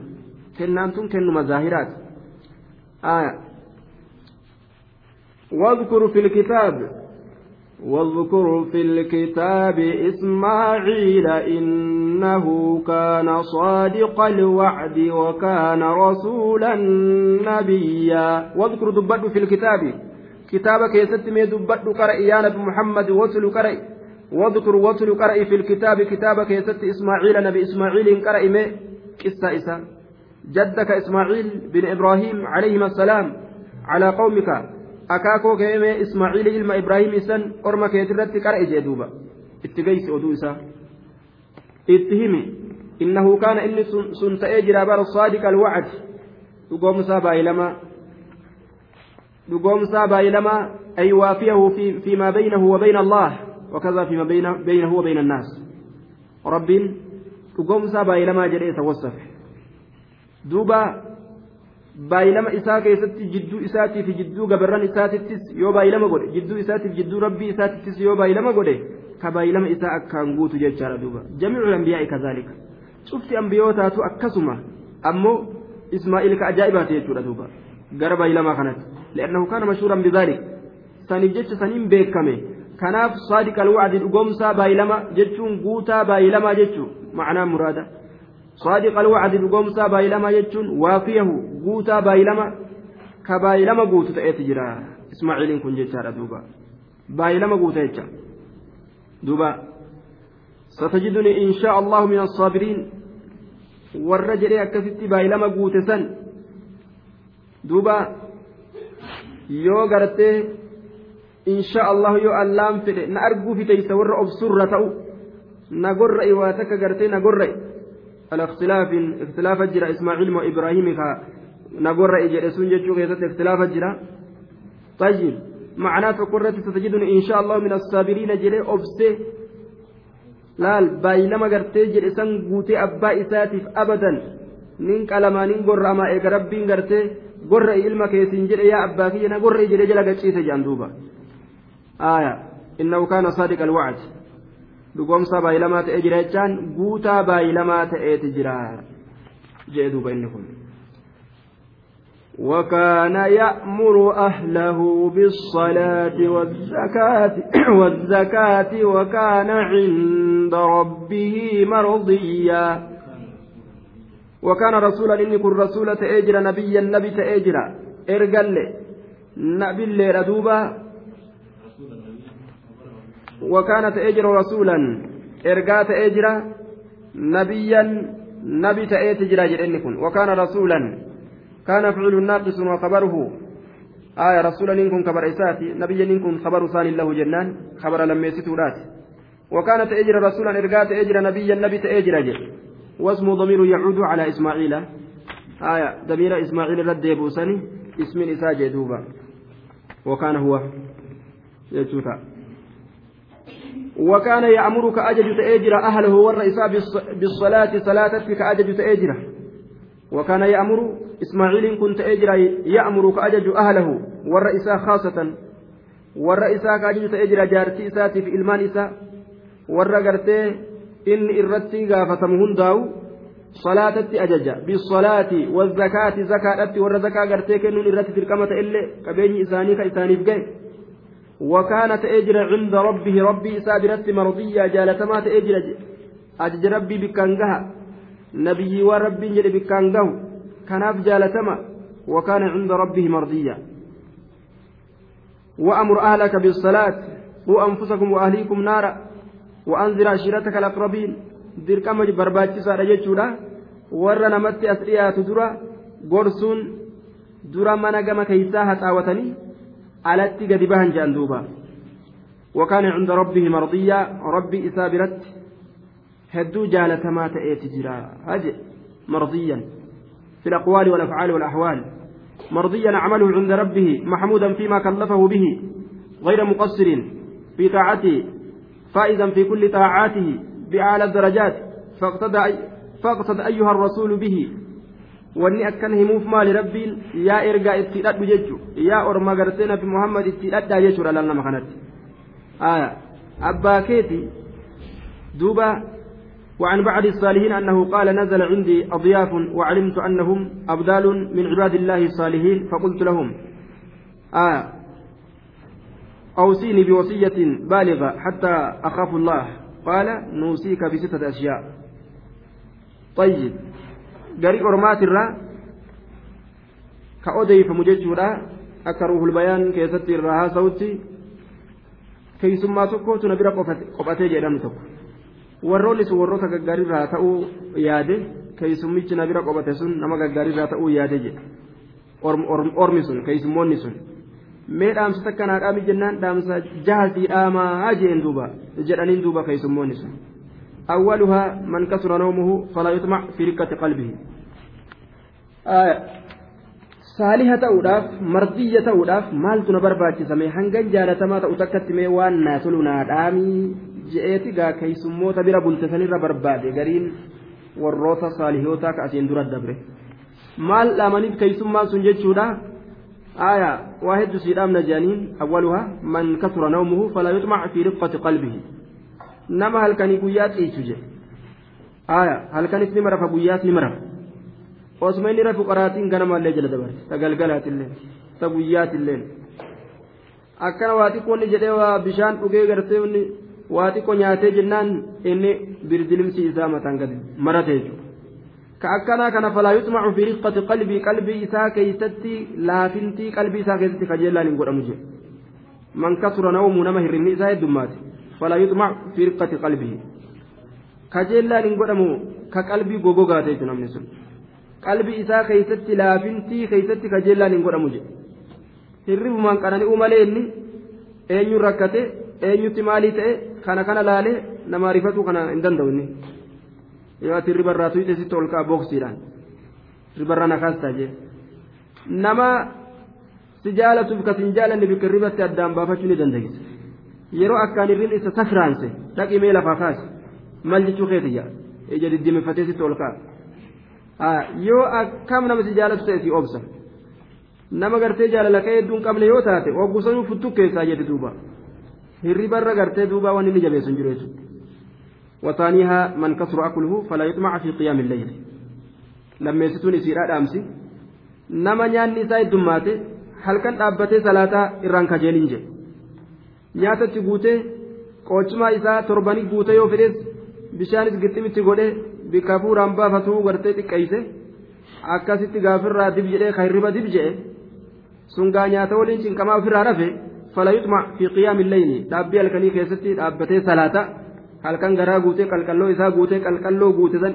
كنانتم كنما ظاهرات. آية. واذكر في الكتاب واذكر في الكتاب إسماعيل إنه كان صادق الوعد وكان رسولا نبيا. واذكر دبت في الكتاب. كتابك يستمي دبت قرأ يا نبي محمد وتل قرأ واذكر وتل قرأ في الكتاب كتابك يست إسماعيل نبي إسماعيل قرأ مي قصة إسا جدك إسماعيل بن إبراهيم عليهما السلام على قومك ilma ibraahim isan orma keetirratti qara ijee duuba itti geysi oduu isaa itti himi innahu kaana inni sun ta'ee jira bara saadiqa alwacd dhugoomsaa baay'ilamaa dhugoomsaa baay'ilamaa ay waafiyahu fiimaa baynahu wa bayna allah وكذا فيما بين بينه وبين الناس رب dhugoom isaa baay'ilamaa jedhee isa wasafe duuba baay'ilama isaa keessatti jidduu isaatii fi jidduu gabarran isaatittis yoo baay'ilama godhe jidduu isaatiif jidduu rabbii isaatittis yoo baay'ilama godhe ka baay'ilama isaa akkaan guutu jechaadha duuba jamiicu ambiyaa'i kazaalika cufti ambiyootaatu akkasuma ammoo ismaa'il ka ajaa'ibaati jechuudha duuba gara baay'ilamaa kanatti li'annahu kaana mashhuuran bidaalik saniif jecha saniin beekame kanaaf saadiqa alwacdi dhugomsaa baay'ilama jechuun guutaa baay'ilamaa jechuun macnaa muraada. Saadiqa alwacdi dhugomsaa baay'ilamaa jechuun waafiyahu guutaa baay'ilama ka baay'ilama guutu ta'eeti jira. Ismaaciiliin kun jechaadha duuba. Baay'ilama guuta jecha. Duuba. Satajiduni inshaa allahu min assaabiriin warra jedhee akkasitti baay'ilama guute san duuba yoo gartee yoo allaan fedhe na arguu fiteysa warra obsurra ta'u na gorra'i waa takka gartee na gorra'i على اختلاف اختلاف جرى إسماعيل وإبراهيم نقر إجر سون جتشو اختلاف جرى طيب معناه قرة ستجدني إن شاء الله من الصابرين baay'ilama gartee jedhe san guutee abbaa isaatiif abadan nin qalamaa nin gorra'ama eega rabbiin gartee gorra ilma keetiin jedhe yaa abbaa kiyya na gorra jedhe jala gachiise jedhan duuba aya innahu kaana saadiqa alwacd dhugoomsa baay'ilamaa ta'ee jira jechaan guutaa baay'ilamaa ta'eeti jira jee duuba inni kun وكان يأمر أهله بالصلاة والزكاة والزكاة وكان عند ربه مرضيا وكان رسولا إني كن رسولة تأجر نبيا نبي تأجر إرقل نبي وكان تأجر رسولا إرقا تأجر نبيا نبي تأجر كن وكان رسولا كان فعل ناقص وخبره. آية رسولا إنكم خبر إساتي نبيا إنكم خبر ثاني له جنان خبر لما يستورات وكانت أجر رسولا إرقات أجر نبيا نبي تأجر أجر واسم ضمير يعود على إسماعيل. آية ضمير إسماعيل رد يبوسني اسم إساء جدوبا. وكان هو يجوتا. وكان يأمرك أجج تأجر أهله والرئيساء بالصلاة صلاتك كأجج تأجره وكان يأمر إسماعيل كنت أجر يأمرك أجج أهله والرئيساء خاصة والرئيساء كأجج تأجر جارتي إساتي في إلمان إساء والرقرتي gaafatamu hundaa'u salaatatti ajaja bisalaati wazakaati zakaadhatti warra zakaa gartee kennuun irratti dirqama ta'ellee qabeenyi isaanii ka isaaniif gahe وكان تأجر عند ربه ربي سابرت مرضية جالتما تأجر أجج ربي بكانجها. نبي وربي جل بكانجه. كناف جالتما وكان عند ربه مرضية. وأمر أهلك بالصلاة وأنفسكم وأهليكم نارا وأنذر عشيرتك الأقربين. dirqama barbaachisaadha jechuudha warra namatti as dhiyaatu dura gorsuun dura mana gama keeysaa haxaawatanii alatti gadi bahan jedhan duuba. وكان عند ربه مرضيا ربي إسابرت هدو جالة ما تأتي جرا هج مرضيا في الأقوال والأفعال والأحوال مرضيا عمله عند ربه محمودا فيما كلفه به غير مقصر في طاعته فائزا في كل طاعاته بأعلى الدرجات فاقتدى فاقتد أيها الرسول به wanni akkan himuuf maali rabbiin yaa ergaa itti dhadhu jechu yaa orma gartee nabi muhammad itti dhadhaa jechuudha laal nama kanatti abbaa keeti duuba وعن بعض الصالحين أنه قال نزل عندي أضياف وعلمت أنهم أبدال من عباد الله الصالحين فقلت لهم آه أوصيني بوصية بالغة حتى أخاف الله قال نوصيك بستة أشياء طيب garii ormaatirraa ka odeeyfamu jechuudha. Akka ruuhul bayaan keessatti irraa haasa'utti keessummaa tokkotu na bira qophatee jedhamu tokko. Warroonnis warroota gaggaarirraa ta'uu yaade keessummichi na bira qophate sun nama gaggaarirraa ta'uu yaade jedha. Ormi sun keessummoonni sun. Mee dhaamsa takkanaa dhaami jennaan dhaamsa jahasii dhaamaa jeen duuba jedhaniin duuba keessummoonni sun. awwaluhaa man kasura nawmuhu falaa yutmac fi riqqati qalbihi saaliha ta'uudhaaf mardiyya ta'uudhaaf maaltu na barbaachisame hangan jaalatamaa ta'u takkatti mee waan naa tolu naa dhaamii je'eeti gaa keeysummoota bira bulte sanirra barbaade gariin warroota saalihootaa ka asiin dura dabre maal dhaamaniif keeysummaan sun jechuudha آية واحد سيدام نجانين أولها من كثر نومه فلا يطمع في رقة nama halkanii guyyaa dhiichu jedhe aya halkanis ni marafa guyyaas ni marafa. Osuma inni rafu qaraatiin ganamallee jala dabarte ta galgalaatilleen ta guyyaatilleen akkana waa xiqqoonni jedhee waa bishaan dhugee gartee waa xiqqo nyaatee jennaan inni birdilimsi isaa mataan gadi marate jechuudha. ka akkanaa kana falaa yutmacu fi risqati qalbii qalbii isaa keeysatti laafintii qalbii isaa keessatti kajeellaan hin godhamu jedhe man kasura nawmu nama hirribni isaa heddummaate فلا يطمع في رقة قلبه خجلا نقول أمو كقلبي غوغو غاتي نمني سن قلبي إساء كيستي لافنتي كيستي خجلا نقول أمجي hirribu man qanani umalee inni eenyu rakkate eenyutti maalii ta'e kana kana laalee nama rifatu kana hin danda'u inni yoo ati ribarraa tuyxe sitti ol ka'a booksiidhaan ribarraa na kaastaa jee nama si jaalatuuf ka sin jaalanne bikka ribatti addaan baafachuu ni dandeessa yeroo akkaan irriin isa safraanse dhaqimee lafaa kaase. Mal jechuu keeti yaa ija diddimeffatee sitti ol kaa. Yoo akkam nama si jaalatu ta'e si obsa. Nama gartee jaalala ka'ee hedduun qabne yoo taate oggusanuu futtu keessaa jedhi duuba. Hirri barra gartee duuba waan inni jabeessu hin jireessu wataaniihaa man kasru akuluhu falaa yuxmaca fi qiyaam illeyli lammeessituun isiidhaa dhaamsi nama nyaanni isaa heddummaate halkan dhaabbatee salaataa irraan kajeelin jedhe nyaatatti guutee qoochimaa isaa torbanii guutee yoo fedhes bishaanis gixximitti godhee bikka fuuraan baafatuu gartee xiqqeeyse akkasitti gaafirraa dib jedhee kan hirriba dib jedhe sun gaa nyaata waliin cinqamaa ofirraa rafe fala yuxma fi qiyaami leyli dhaabbii halkanii keessatti dhaabbatee salaata halkan garaa guutee qalqalloo isaa guutee qalqalloo guute san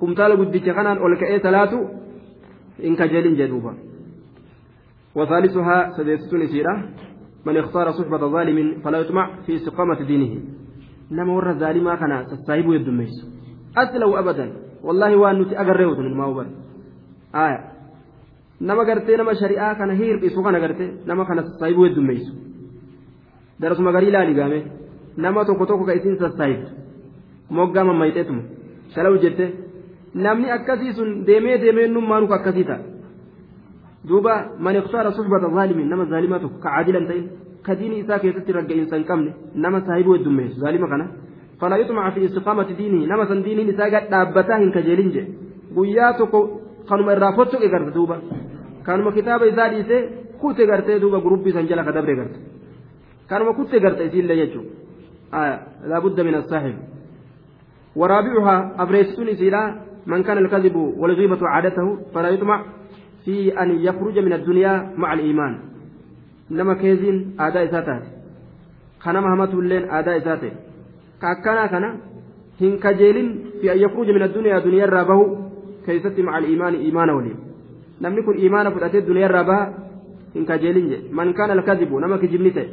kumtaala guddicha kanaan ol ka'ee salaatu in kajeelin jedhuuba وثالثها سديستون سيرة من اختار صحبة ظالم فلا يطمع في استقامة دينه. نما ورى ظالما كان تستايب يدميس أسلو أبدا. والله وأن نتي أقرره من ما وبر آية. نما قرتي نما شريعة كان هير بيسو كان قرتي نما كان تستايب يدميس درس مغاري لا لقامه نما توكو توكو كايسين تستايب moggaa mammayxeetuma shalaw jette namni akkasii sun deemee deemee nummaanuu akkasii ta'a duuba man ikhtaara suhbata zaalimin nama zaalimaa tokko ka caadilan ta'in ka diinii isaa keessatti ragga'insa hin qabne nama saahibuu heddummeessu zaalima kana فلا يطمع في استقامة دينه نما سن دينه نساء دابتا هن كجيلين جي guyyaa tokko kanuma irraa fottoqe garte duuba kanuma kitaaba isaa dhiise kutte gartee duuba gurubbii san jala ka dabre garte kanuma kutte garte isiillee jechuudha laabudda min assaaxib ورابعها أبريستون إسيلا من كان الكذب والغيبة عادته فلا يطمع في أن يخرج من الدنيا مع الإيمان. نما كيزين آداء إساتات كان مهمة اللين آداء إساته. كأكنا كان هن كجيل في أن يخرج من الدنيا دنيا رابه كيست مع الإيمان إيمان ولي. نمني كن إيمان فتأتي الدنيا رابها هن كجيل من كان الكذب نما كجبنته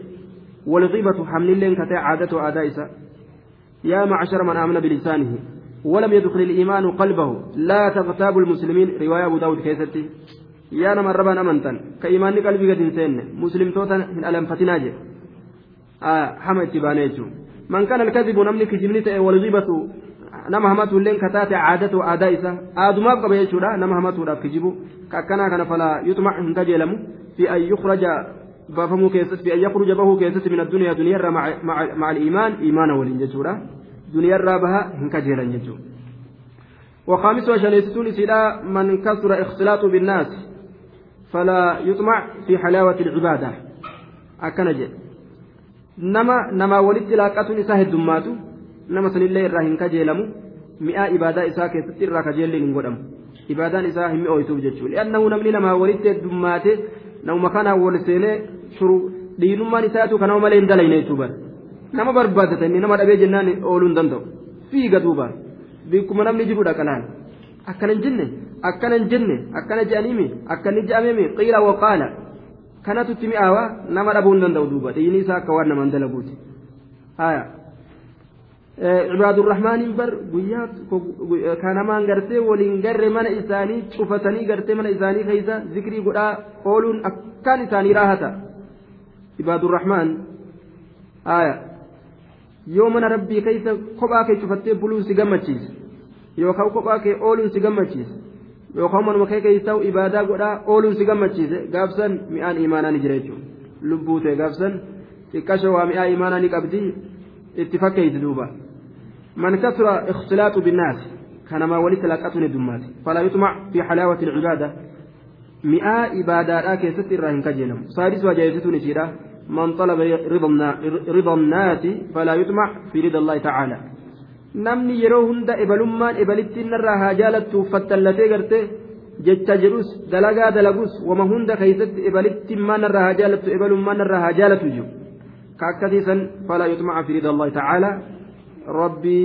والغيبة حمل اللين كتاع عادته آداء يا معشر من آمن بلسانه. ولم يدخل الإيمان قلبه. لا تغتابوا المسلمين. رواية أبو داود كيستي. يا نمر ربان أمنتن كإيمان قلبي قد إنسان مسلم توتا من ألم فتناجي آه حمد تبانيجو من كان الكذب نملك جمنته والغيبة nama hamatu illeen kataate caadatu aadaa isa aadumaaf qaba jechuudha nama hamatuudhaaf kijibu kakkanaa kana falaa yuxmac hin kajeelamu fi an yukraja baafamuu keessatti bi'an yakhruja bahuu keessatti min addunyaa duniyarraa maca aliimaan iimaana waliin jechuudha duniyarraa baha hin kajeelan jechuudha وخامسها شنيستون سلا من كثر اختلاط بالناس فلا يطمع في حلاوة العبادة أكنج نما نما ولد لاقة نساه الدمات نما سن الله الراهن كجيلم مئة إبادة إساء كيست الرا كجيل لنقدم إبادة إساء هم أويتوب جتشو لأنه نمني نما ولد الدمات nama kana wal seenee shuru dhiirummaan isaatu kanama malee hin dalayne jechuudha nama barbaadata inni nama dhabee jennaan ooluu hin danda'u fiiga duuba bikkuma namni jirudha qalaan akkana hin jenne akkana hin jenne akkana je'aniimi akkani je'ameemi qiila waqaala kanatu itti mi'aawa nama dhabuu hin danda'u duuba dhiini isaa akka waan nama hin dalaguuti haya cibaadurrahmaaniin bar guyyaa kanamaan gartee waliin garre mana isaanii cufatanii gartee mana isaanii keessa zikrii godhaa ooluun akkaan isaanii raahata cibaadurrahmaan aya yoo mana rabbii keessa kophaa kee cufattee buluun si gammachiisa yookaan kophaa kee ooluun si gammachiisa yookaan manuma kee keessa ibaadaa godhaa ooluun si gammachiise gaafsan mi'aan imaanaa ni jira jechuudha lubbuu ta'e gaafsan xiqqasha waa mi'aa imaanaa ni qabdi itti fakkeessi duuba man kasura ikhtilaatu binnaasi kanama walitti laqatuun heddummaati falaa yuxmac fi xalaawati alcibaada mi'aa ibaadaadhaa keessatti irraa hin kajeelamu saadis waa jaayesituun isiidha man talaba rida annaasi falaa yuxmac fi rida allahi tacaala namni yeroo hunda ebalummaan ebalitti narraa haa jaalattu fattallatee gartee jecha jedhus dalagaa dalagus wama hunda keeysatti ebalitti maanarraa haa jaalattu ebalummaan narraa haa jaalatu jiru كأكثيسا فلا يطمع في رضا الله تعالى ربي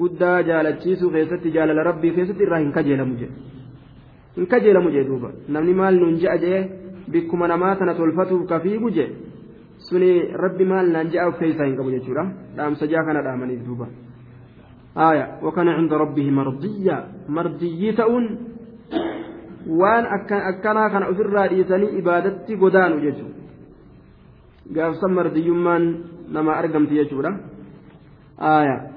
قدا جالتشيسو خيستي جالل ربي خيستي راهن كجيل مجي إن كجيل مجي دوبا نمني مال ننجأ جي بكم نماتنا تلفتو كفي مجي سني ربي مال ننجأ كيسا إنك مجي شورا دام سجاكنا دامني دوبا آية وكان عند ربه مرضيا مرضية waan akkanaa kana ofirraa dhiisanii ibaadatti godaanu jechuudha gaafsan mardiyyummaan nama argamti jechuudha آية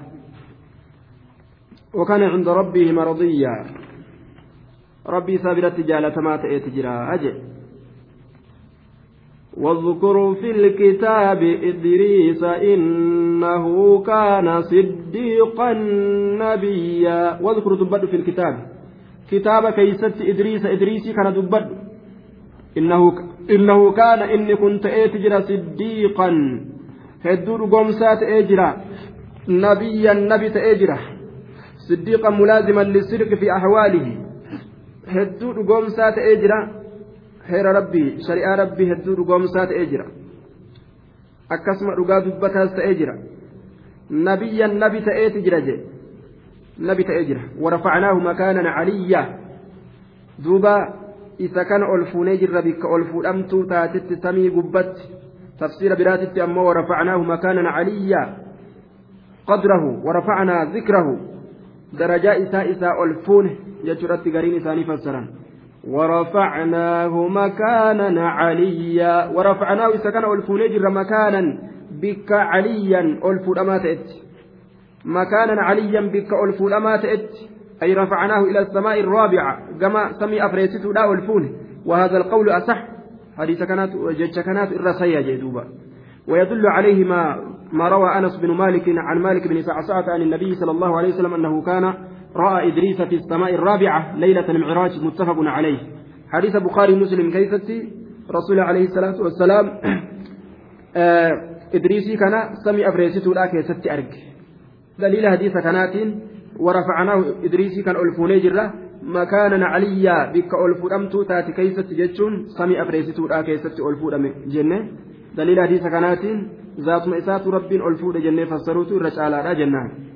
وكان عند ربه مرضيا ربي سابرت جالة ما تأتجرا أجل واذكر في الكتاب إدريس إنه كان صديقا نبيا. واذكر دبد في الكتاب. كتاب كيست إدريس إدريسي كان دبد إنه إنه كان إني كنت إتجرا صديقا. هدور قومسات إجرا نبيا نبي تأجرا صديقا ملازما للصدق في أحواله. هدور قومسات خير ربي شريعة ربي قومسات إجرا akkasuma dhugaa dubbataas ta'ee jira nabiyyan nabi ta'eeti jira je nabi ta'ee jira warafacnaahu makaanan caliyyaa duuba isa kana ol fuunee jirra bikka ol fuudhamtuu taatitti samii gubbatti tafsiira biraatitti ammoo warafacnaahu makaanan caliyyaa qadrahu warafacnaa zikrahu darajaa isaa isaa ol fuune jechuudhatti gariin isaanii fassaran ورفعناه مكانا عليا. ورفعناه إذا كان ألفوني جر مكانا بك عليا. ألفو الأمات مكانا عليا بك ألفو الأمات أي رفعناه إلى السماء الرابعة. كما سمي أفريسته لا ألفونه وهذا القول أصح. حديث كانت جج كانت الرسية جدوبا ويدل عليه ما ما روى أنس بن مالك عن مالك بن سعسعة عن النبي صلى الله عليه وسلم أنه كان رأى إدريس في السماء الرابعة ليلة المعراج متفق عليه. حديث بخاري مسلم كيفتي رسول عليه الصلاة والسلام آه إدريسي كان سمي أفريسيتو لا كيستي أرك دليل حديث كانت ورفعناه إدريسي كان ألفوني جرة مكانا عليا بك ألفودمتو تاتي كيست جتشون؟ سمي أفريسيتو لا كيستي ألفودم جنة. دليل حديث كانت ذات مئسات رب ألفود جنة فسروتو رجالا جنة.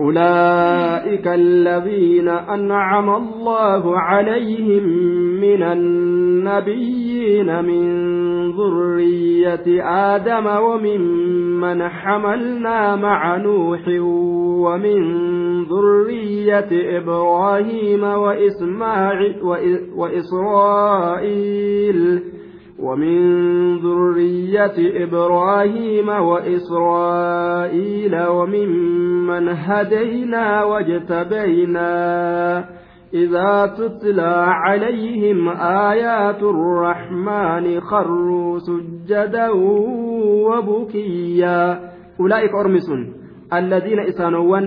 أولئك الذين أنعم الله عليهم من النبيين من ذرية آدم وممن حملنا مع نوح ومن ذرية إبراهيم وإسماعيل وإسرائيل ومن ذرية إبراهيم وإسرائيل وممن هدينا واجتبينا إذا تتلى عليهم آيات الرحمن خروا سجدا وبكيا. أولئك أرمس الذين إسانوا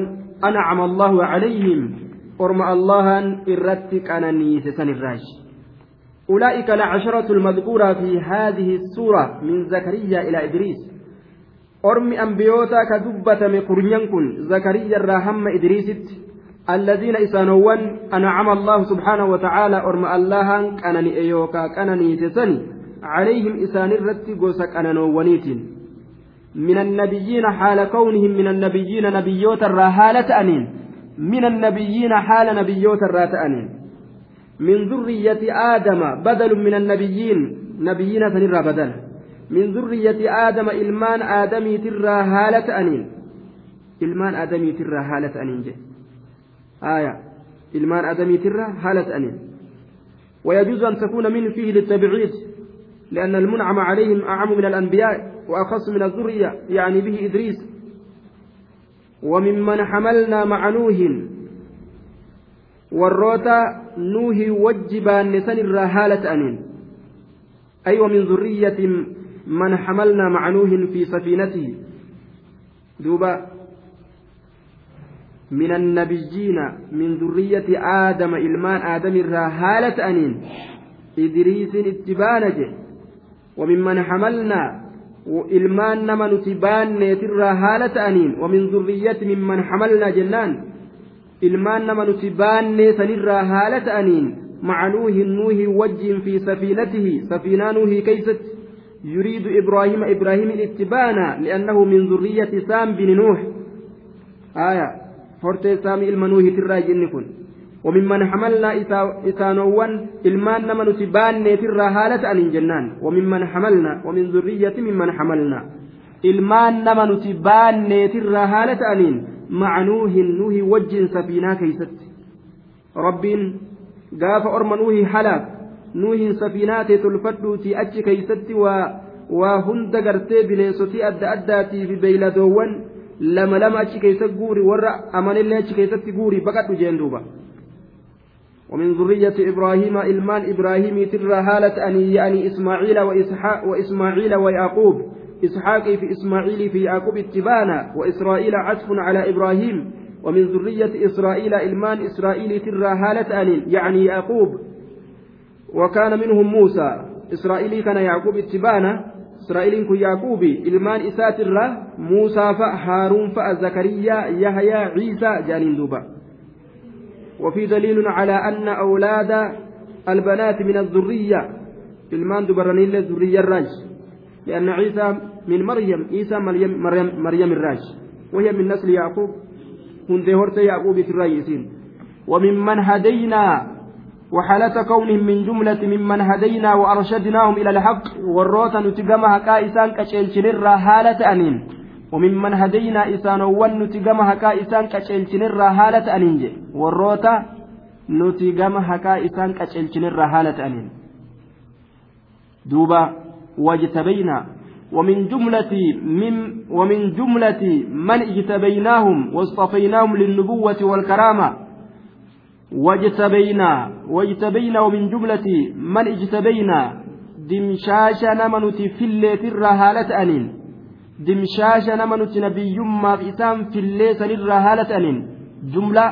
أنعم الله عليهم. أرم الله إرتك أنا نيسسن الراجي أولئك العشرة المذكورة في هذه السورة من زكريا إلى إدريس. أرمي أنبيوتا كدبة مقرنين كن زكريا الراهم إدريست. الذين إسانوان. أنعم الله سبحانه وتعالى. أرم الله كانني أيوكا. كانني تسني عليهم إسان الرت قوسك أنانوانيت من النبيين حال كونهم. من النبيين نبيوتا الراهالة أنين. من النبيين حال نبيوتا الراتأنين من ذرية آدم بدل من النبيين. نبيين سنرى بدل. من ذرية آدم إلمان آدمي ترى هالة أنين. إلمان آدمي ترى هالة أنين جي. آية. إلمان آدمي ترى هالة أنين. ويجوز أن تكون من فيه للتبعيد لأن المنعم عليهم أعم من الأنبياء وأخص من الذرية يعني به إدريس. وممن حملنا مع نوح. warroota nuuhii wajji baanne san haala ta'aniin ay ومن ذرية من حملنا مع نوح في سفينته. دوبا. من النبيين من ذرية آدم إلمان آدم الرهالة أنين. إدريس اتبانج وممن حملنا وإلمان نمن تبان نتر هالة أنين. ومن ذرية ممن حملنا جنان. Ilmaan nama nuti baannee sanirraa haala ta'aniin maca nuuhin nuuhi wajjiin fi safiinatihi safiinaa nuuhii keeysatti يريد إبراهيم إبراهيم الاتبانا لأنه من ذرية سام بن نوح آية فرت سام المنوه ترى جنكن وممن حملنا إسانوان إلمان نمن تبان ترى هالة أن جنان وممن حملنا ومن ذرية ممن حملنا إلمان نمن تبان ترى هالة أنين مع نوح نوح وجه سفينة كيست. ربين قاف أرم نوح حلاك نوح سفينة تلفتوتي أتش كيست و وهند قرتي بنيسوتي أدى أداتي في بيلدوان لما لما أتش كيست قوري ورع أمان الله أتش كيست قوري فقط جندوبا ومن ذرية إبراهيم إلمان إبراهيم ترى هالة أني يعني إسماعيل وإسحاق وإسماعيل ويعقوب. إسحاق في إسماعيل في يعقوب اتبانا وإسرائيل عطف على إبراهيم ومن ذرية إسرائيل إلمان إسرائيل ترى هالة يعني يعقوب. وكان منهم موسى إسرائيلي كان يعقوب اتبانا إسرائيل كن يعقوبي إلمان إسات الله موسى فهارون فزكريا يحيى عيسى جانين دوبا. وفي دليل على أن أولاد البنات من الذرية إلمان دبرانين للذرية الراج لأن عيسى من مريم عيسى مريم مريم, مريم الراج وهي من نسل يعقوب. هند هرت يعقوب في الرئيسين وممن هدينا وحالة كونهم من جملة ممن هدينا وأرشدناهم إلى الحق والروتا نتقم هكا إسان كشيلشنر هالة أنين. وممن هدينا إسان ون نتقم هكا إسان كشيلشنر هالة أنين. والروتا نتقم هكا إسان كشيلشنر هالة أنين. دوبا واجتبينا. ومن جملة من ومن جملة من اجتبيناهم واصطفيناهم للنبوة والكرامة. واجتبينا واجتبينا. ومن جملة من اجتبينا. دمشاش نمنت في الليت الرهالة أنين. دمشاش نمنت نبي ما إسام في الليت الرهالة أنين. جملة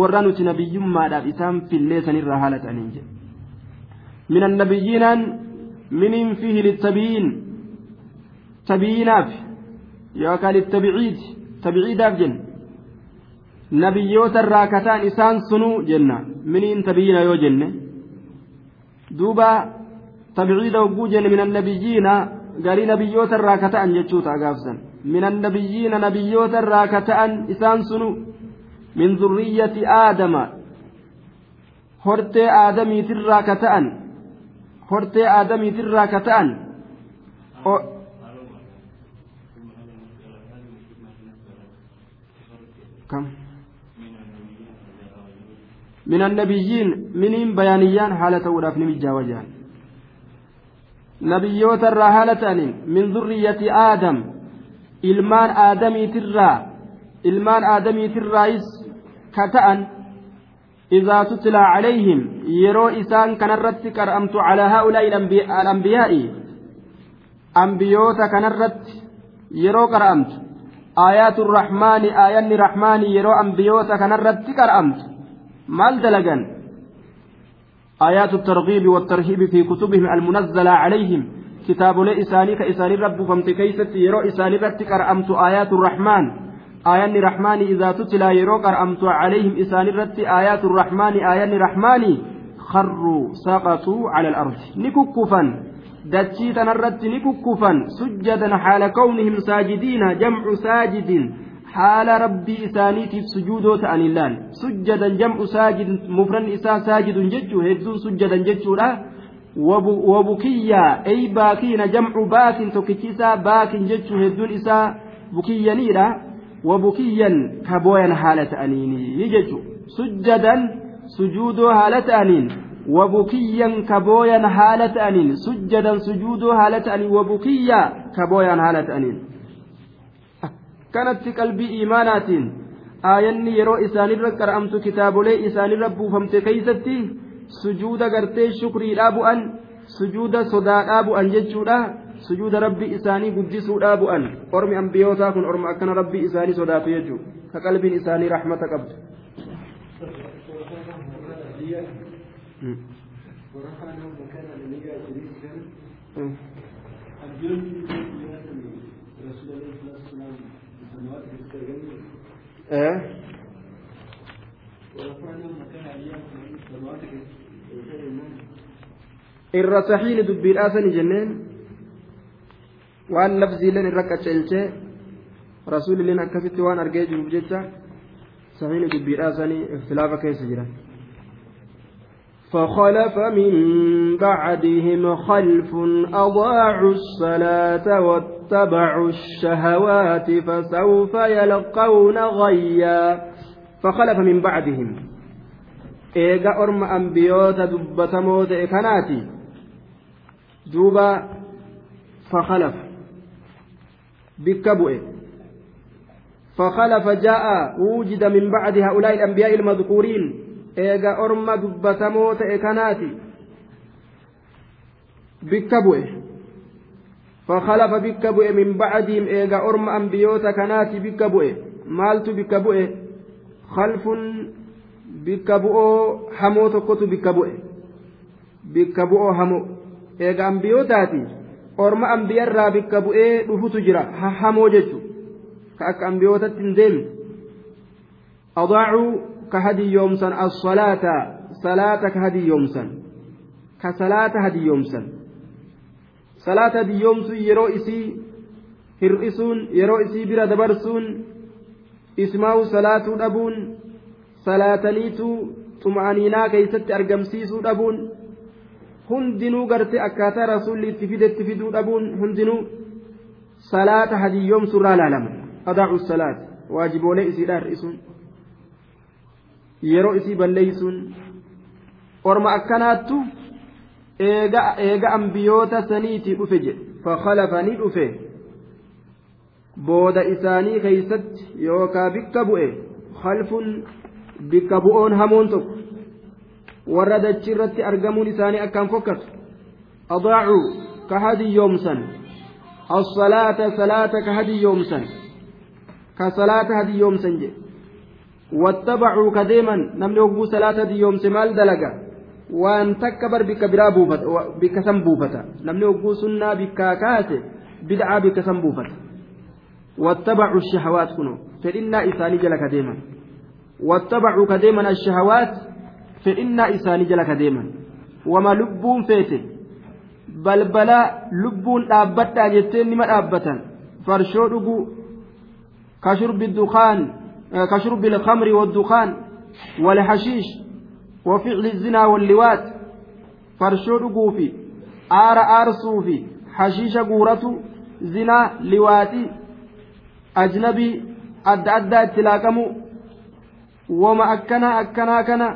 ورنت نبي ما إسام في الليت الرهالة أنين. من النبيين من فيه للتبيين تبييناف يوكال التبعيد تبعيداف جن sunuu jenna miniin tabiyyina yoo jenne duuba tabciida hogguu jenne min annabiyyiina garii nabiyyoota irraa kata'an jechuu ta'a gaafsan min annabiyyiina nabiyyoota irraa kata'an isaan sunu min zurriyyati aadama hortee aadamiitirraa kata'an hortee aadamiitirraa kata'an kam من النبيين منين بيانيان حالة وداف نمجا وجان نبيوت الرهالة من ذرية آدم ilmaan aadamiitirraa ilmaan aadamiitirraayis kata'an إذا تتلى عليهم يرو إسان كان الرت كرأمت على هؤلاء الأنبياء. أنبيوتا كان الرت يرو كرأمت. آيات الرحمن آيان الرحمن يرو أنبيوتا كان الرت كرأمت. maal dalagan آيات الترغيب والترهيب في كتبهم المنزلة عليهم. كتاب لي إساني كإساني رب فمت كيست يرو إساني رتك أرأمت آيات الرحمن. آيان الرحمن إذا تتلى يرو أرأمت عليهم إساني رت آيات الرحمن آيان الرحمن خروا سقطوا على الأرض نككفا دتشي تنرت نككفا سجدا حال كونهم ساجدين جمع ساجد haala rabbii isaaniitiif sujuudoo ta'anii laal sujjadan jam'u saajid mufran isaa saajidun jechuu hedduun sujjadan jechuudha wabukiyyaa ey baakiina jam'u baakin tokkichi isaa baakin jechuu hedduun isaa bukiyyaniidha wabukiyyan kabooyan haala ta'aniini jechuu sujjadan sujuudoo haala ta'aniin wabukiyyan kabooyan haala ta'aniin sujjadan sujuudoo haala ta'aniin wabukiyyaa kabooyan haala ta'aniin kanatti qalbii iimaanaatiin aayanni yeroo isaanirra qara'amtu kitaabolee isaanirra buufamte keeysatti sujuuda gartee shukriidhaa bu'an sujuuda sodaadhaa bu'an jechuudha sujuuda rabbi isaanii guddisuudhaa bu'an ormi ambiyootaa kun orma akkana rabbii isaanii sodaatu jechuudha ka qalbiin isaanii rahmata qabdu. irra sahiini dubbiidhaasani jenneen waan labziileen irra qaceelchee rasuulilleen akkasitti waan argee jiruuf jecha sahiini dubbiidhaasanii ikhtilaafa keessa jiran فخلف من بعدهم خلف أضاعوا الصلاة واتبعوا الشهوات فسوف يلقون غيا فخلف من بعدهم إيجا أرم أنبيوت دبة موت إكناتي دوبا فخلف بكبؤ فخلف جاء وجد من بعد هؤلاء الأنبياء المذكورين eega orma dubbatamoo ta'e kanaati bikka bu'e fakhalafa bikka bu'e min bacdiim eega orma ambiyoota kanaati bikka bu'e maaltu bikka bu'e khalfun bikka bu'oo hamoo orma ambiyarraa bikka bu'ee dhufutu jira hamoo jechu ka akka ambiyootatti hin deemne كهدي يومسا الصلاة صلاة كهدي يومسا كصلاة هدي يومسا صلاة هدي يومس يرو إسي hir'isuun yeroo isii bira dabarsuun ismaa'u salaatuu dhabuun salaataniitu xuma'aniinaa keeysatti argamsiisuu dhabuun hundinuu garte akkaataa rasuulli itti fidetti fiduu dhabuun hundinuu salaata hadiyyoomsurraa laalama adaacu salaat waajiboolee isiidha hir'isuun yeroo isii balleeysuun orma akkanaattu eega ambiyoota saniitii dhufe jedhe fakhalafa ni dhufe booda isaanii keeysatti yookaa bikka bu'e khalfun bikka bu'oon hamoon tokko warra dachi irratti argamuun isaanii akkaan fokkatu. Adaacuu ka hadiyyoomsan الصلاة صلاة كهدي يومسا كصلاة هدي يومسا جي واتبعوا كديما نمني وقو صلاة هدي يومس مال دلقا وان تكبر بك برا بوفت بك سنبوفتا نمني وقو سنة بك كاسي بدعا بك سنبوفتا واتبعوا الشهوات كنوا فإنا إساني جلك ديما واتبعوا كديما الشهوات فإنا إساني جلك ديما وما لبون فيته balbala lubbuun dhaabbadhaa jettee nima dhaabbatan farshoo dhuguu kashurbi dukaan kashurbi الخمر والدخان والحشيش وفعل الزنا farshoo dhuguu fi aara aarsuu fi hashiisha guuratu zinaa liwaaxii ajnabii adda addaa itti laaqamu wama akkanaa akkanaa kana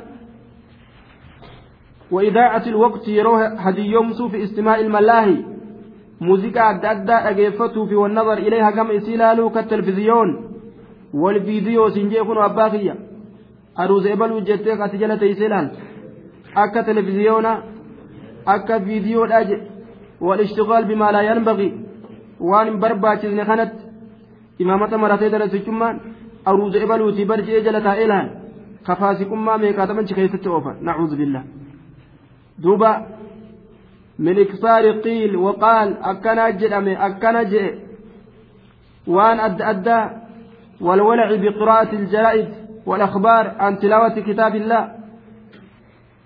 وإذاعة الوقت يروه هدي يومسو في استماع الملاهي. موسيقى أدى أدى أجيفته في والنظر إليها كم إسلالو كالتلفزيون. والفيديو سنجيكون أباخية أروز إبل وجدتك أتجلة إسلال أكا تلفزيونا أكا فيديو الأج والاشتغال بما لا ينبغي. وان برباچزن خنت إمامة مرتين درسجمان أروز إبل وتبرجي جلتا إلان. كفاسكما ميكاتمن شكيست أوفا. نعوذ بالله. دوبا من إكثار قيل وقال أكنا جدم أكنا جئ وأن أد أدى والولع بقراءة الجرائد والأخبار عن تلاوة كتاب الله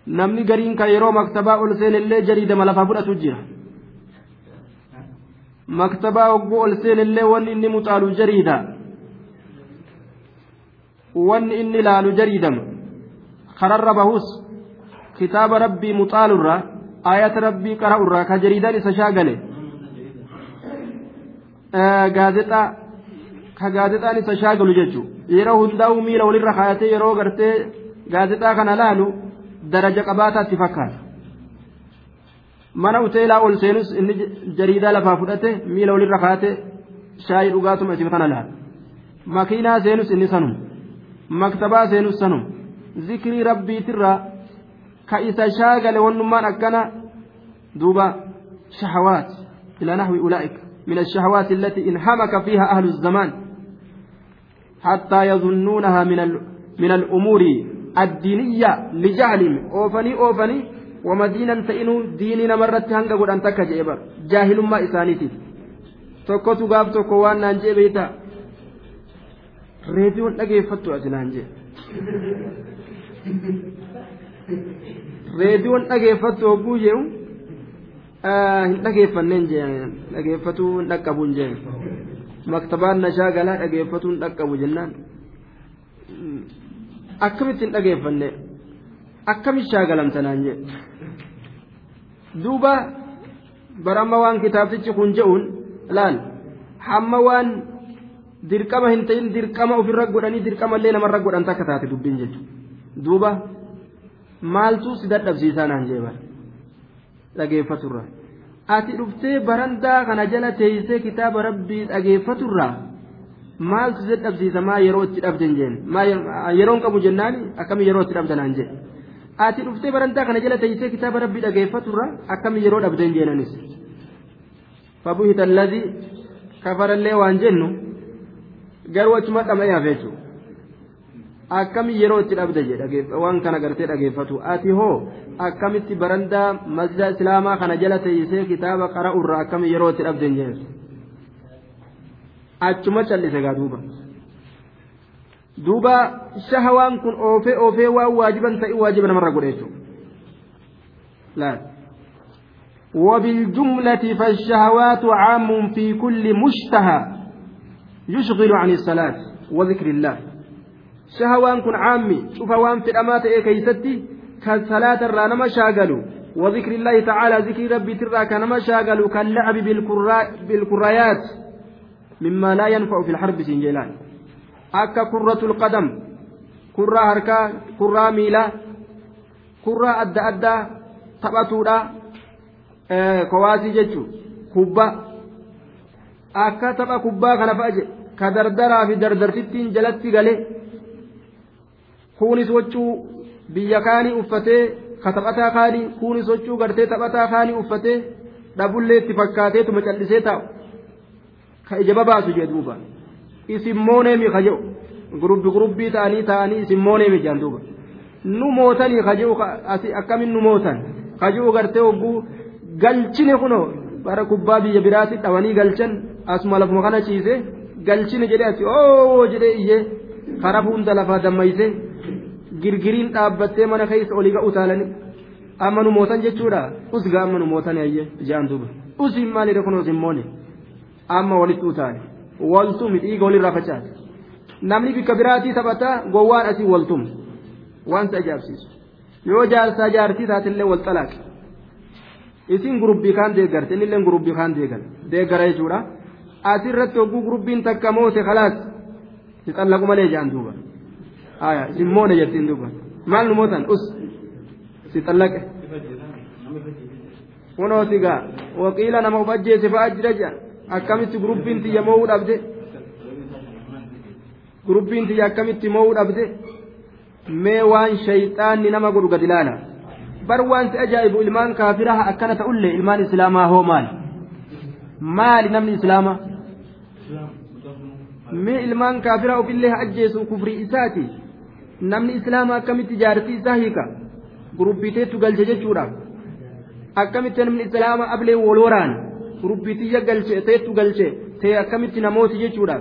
yeroo maktabaa ol seenillee jariidama lafa fudhatu jira maktabaa hogguu ol seenillee wanni inni mucaalu jariida wanni inni laalu jariidama kararra bahus kitaaba rabbii muxaalurraa ayata rabbii qara'urraa ka jariidaan isa shaagale gaazexaa ka gaazexaan isa shaagalu jechuun yeroo hundaa'u miila walirra kaayatee yeroo gartee gaazexaa kana laalu daraja qabaataatti fakkaata mana uteelaa ol seenus inni jariidaa lafaa fudhate miila walirra kaayatee shaayii dhugaatuma isin kana laala makiinaa seenus inni sanum maktabaa seenus sanum zikrii rabbiitirraa isa shaagale wannummaan akkana duuba shahawaat ila nahwi ulaa'ika من الشهوات التي انهمك فيها أهل الزمان حتى يظنونها من من الأمور الدينية لجهلهم أوفني أوفني ومدينة تئنوا ديننا مرة هنگا قد أنتك جئبر جاهل ما إسانيتي tokko waan naan jee beeyta reediyoon dhageeffattu ati naan jee reediyoon dhageeffattu hogguu jee'u hin dhageeffanneen jeen dhageeffatuu hin dhaqqabu hin jeen maktabaan nashaa galaa dhageeffatuu hin dhaqqabu jennaan. Akkamitti hin dhageeffanne? Akkamitti shaagalamtanaan jee duuba baramma waan kitaabtichi kun je'uun laal? Hamma waan dirqama hin ta'in dirqama ofirra godhanii dirqamallee namarra godhan takka taate dubbiin jechuudha. Duuba maaltu si dadhabsiisaa naan jee dhageeffaturra. Ati dhuftee barandaa kana jala teeysee kitaaba rabbii dhageeffaturra. Maaltu si dadhabsiisa? Maa yeroo itti dhabden jeen. Yeroon qabu jennaan akkami yeroo itti dhabdanaan jee ati dhuftee barandaa kana jala teeysee kitaaba rabbii dhageeffaturra? Akkami yeroo dhabden jeenanis. Fabuhita alladii kafarallee waan jennu garuu achuma dhama'ee hafe jechuudha akkami yeroo itti dhabde jedhe waan kana gartee dhageeffatu ati hoo akkamitti barandaa masjida islaamaa kana jala teeysee kitaaba qara'urra akkami yeroo itti dhabde hin jeesu achuma callise gaa duuba duuba shahawaan kun oofee oofee waan waajiban ta'e waajiba namarra godhe jechuudha وبالجملة فالشهوات عام في كل مشتهى يشغل عن الصلاة وذكر الله shahawaan kun caammi cufa waan fedhamaa ta'e keeysatti kan salaata irraa nama shaagalu وذكر الله تعالى ذكر ربي ترى كنما شاغل كاللعب بالكرايات مما لا ينفع في الحرب سنجلان أكا كرة القدم كرة هركا كرة ميلا كرة أدى أدى تبتودا كواسي جتشو كبا أكا تبا كبا كان فأجي كدردرا في دردرتين جلتي قالي kunis wachuu biyya kaanii uffatee ka taphataa kaanii kunis wachuu gartee taphataa kaanii uffatee dhabullee itti fakkaateetuma callisee taa'u. Ka ija babaasu jee duuba. Isin mooneemi ka jedhu gurubbi gurubbii ta'anii ta'anii isin mooneemi jaan duuba. Nu mootanii ka jedhu akkamin nu mootan? Ka jedhu gartee hogguu galchine kunoo? Bara kubbaa biyya biraatti dhawanii galchan asuma lafuma kana ciise galchine jedhee asi oo jedhee iyyee kara hunda lafaa dammayse girgiriin dhaabbattee mana keessa olii ga'u taalani amma nu mootan jechuudha usga amma nu mootan ayye jaan duuba usiin maalidha kun osin moone amma walitti utaale waltumi dhiiga walirraa facaase namni bikka biraatii taphataa gowwaan asii waltum waan si ajaa'ibsiisu yoo jaarsaa jaartii taatillee wal xalaaqe isin gurubbii kaan deeggarte innillee gurubbii kaan deeggan deeggara jechuudha asirratti hogguu gurubbiin takka moote khalaas si xallaqu malee jaan duuba. Aya isin moone jettiin duuba maal nu mootan us. Si xallaqe kunooti gaa waqiila nama uf ajjeese fa'a jira jedha akkamitti gurubbiin tiyya mo'uu dhabde gurubbiin tiyya akkamitti mo'uu dhabde mee waan shayxaanni nama godhu gad ilaala bar waan si ajaa'ibu ilmaan kaafiraha akkana ta'ullee ilmaan islaamaa hoo maali maali namni islaamaa mee ilmaan kaafiraa ofillee ajjeesu kufrii isaati namni islaamaa akkamitti jaartii isaa hiika gurubbiteettu galche jechuudha akkamitti namni islaamaa ablee wal waraana gurubbitiyya galche teettu galche ta'e akkamitti namooti jechuudha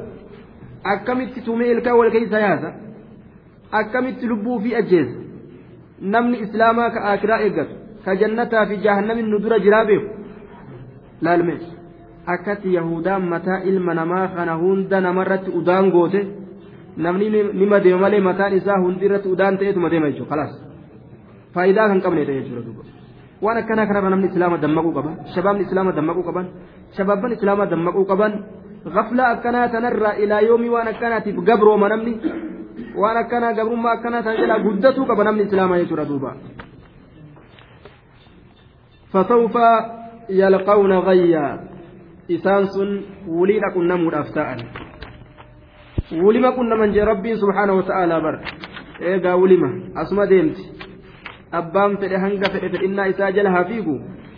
akkamitti tumee ilkaa wal keessa yaasa akkamitti lubbuu fi ajjeesa namni islaamaa ka akiraa eeggatu ka jannataa fi jahannamin nu dura jiraa beeku laalme akkatti yahudaan mataa ilma namaa kana hunda namarratti udaan goote. Namni nima deema malee mataan isaa hundi irratti udaan ta'eetuma deema jechuudha kalaas faayidaa kan qabne ta'e jechuudha duuba waan akkanaa kanarra namni islaama dammaquu qaba shabaabni islaama dammaquu qaban shabaabban islaama dammaquu qaban gaflaa akkanaa tanarraa ilaa yoomii waan akkanaatiif gabrooma namni waan akkanaa gabrummaa akkanaa tan jedhaa guddatuu qaba namni islaamaa jechuudha duuba. فسوف يلقون غيا إسان سن وليد أكون نمود أفتاء wulima qunnaman jee rabbiin subhaanahu wa ta'aalaa bar eegaa wulima asuma deemti abbaan fedhe hanga fedhe fedhinnaa isaa jala haa fiigu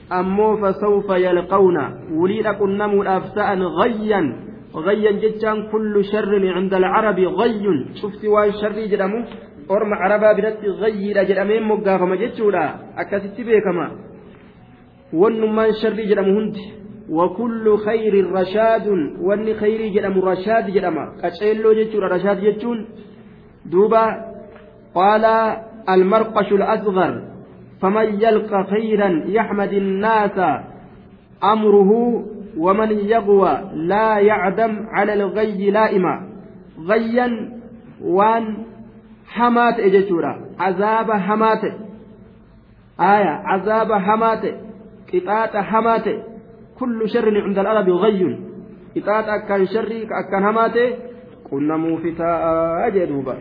ammoo fasawfa yalqawna wuliidha qunnamuudhaaf ta'an gayyan gayyan jechaan kullu sharrin cinda alcarabi gayyun cufti waan sharrii jedhamu orma carabaa biratti gayyiidha jedhamee moggaafama jechuudha akkasitti beekama wannummaan sharrii jedhamu hundi وكل خير رشاد واني خيري جدم رشاد جدم قچيلو جچور رشاد جچون دوبا قال المرقش الأصغر فمن يلقى خيرا يحمد الناس أمره ومن يغوى لا يعدم على الغي لائما. غيا وان حمات اجتورا عذاب حمات. آية عذاب حمات. قطاط حمات. كل شر عند العرب غي. إطاعت أكان شري أكان هماته قلنا موفتا أجدوبا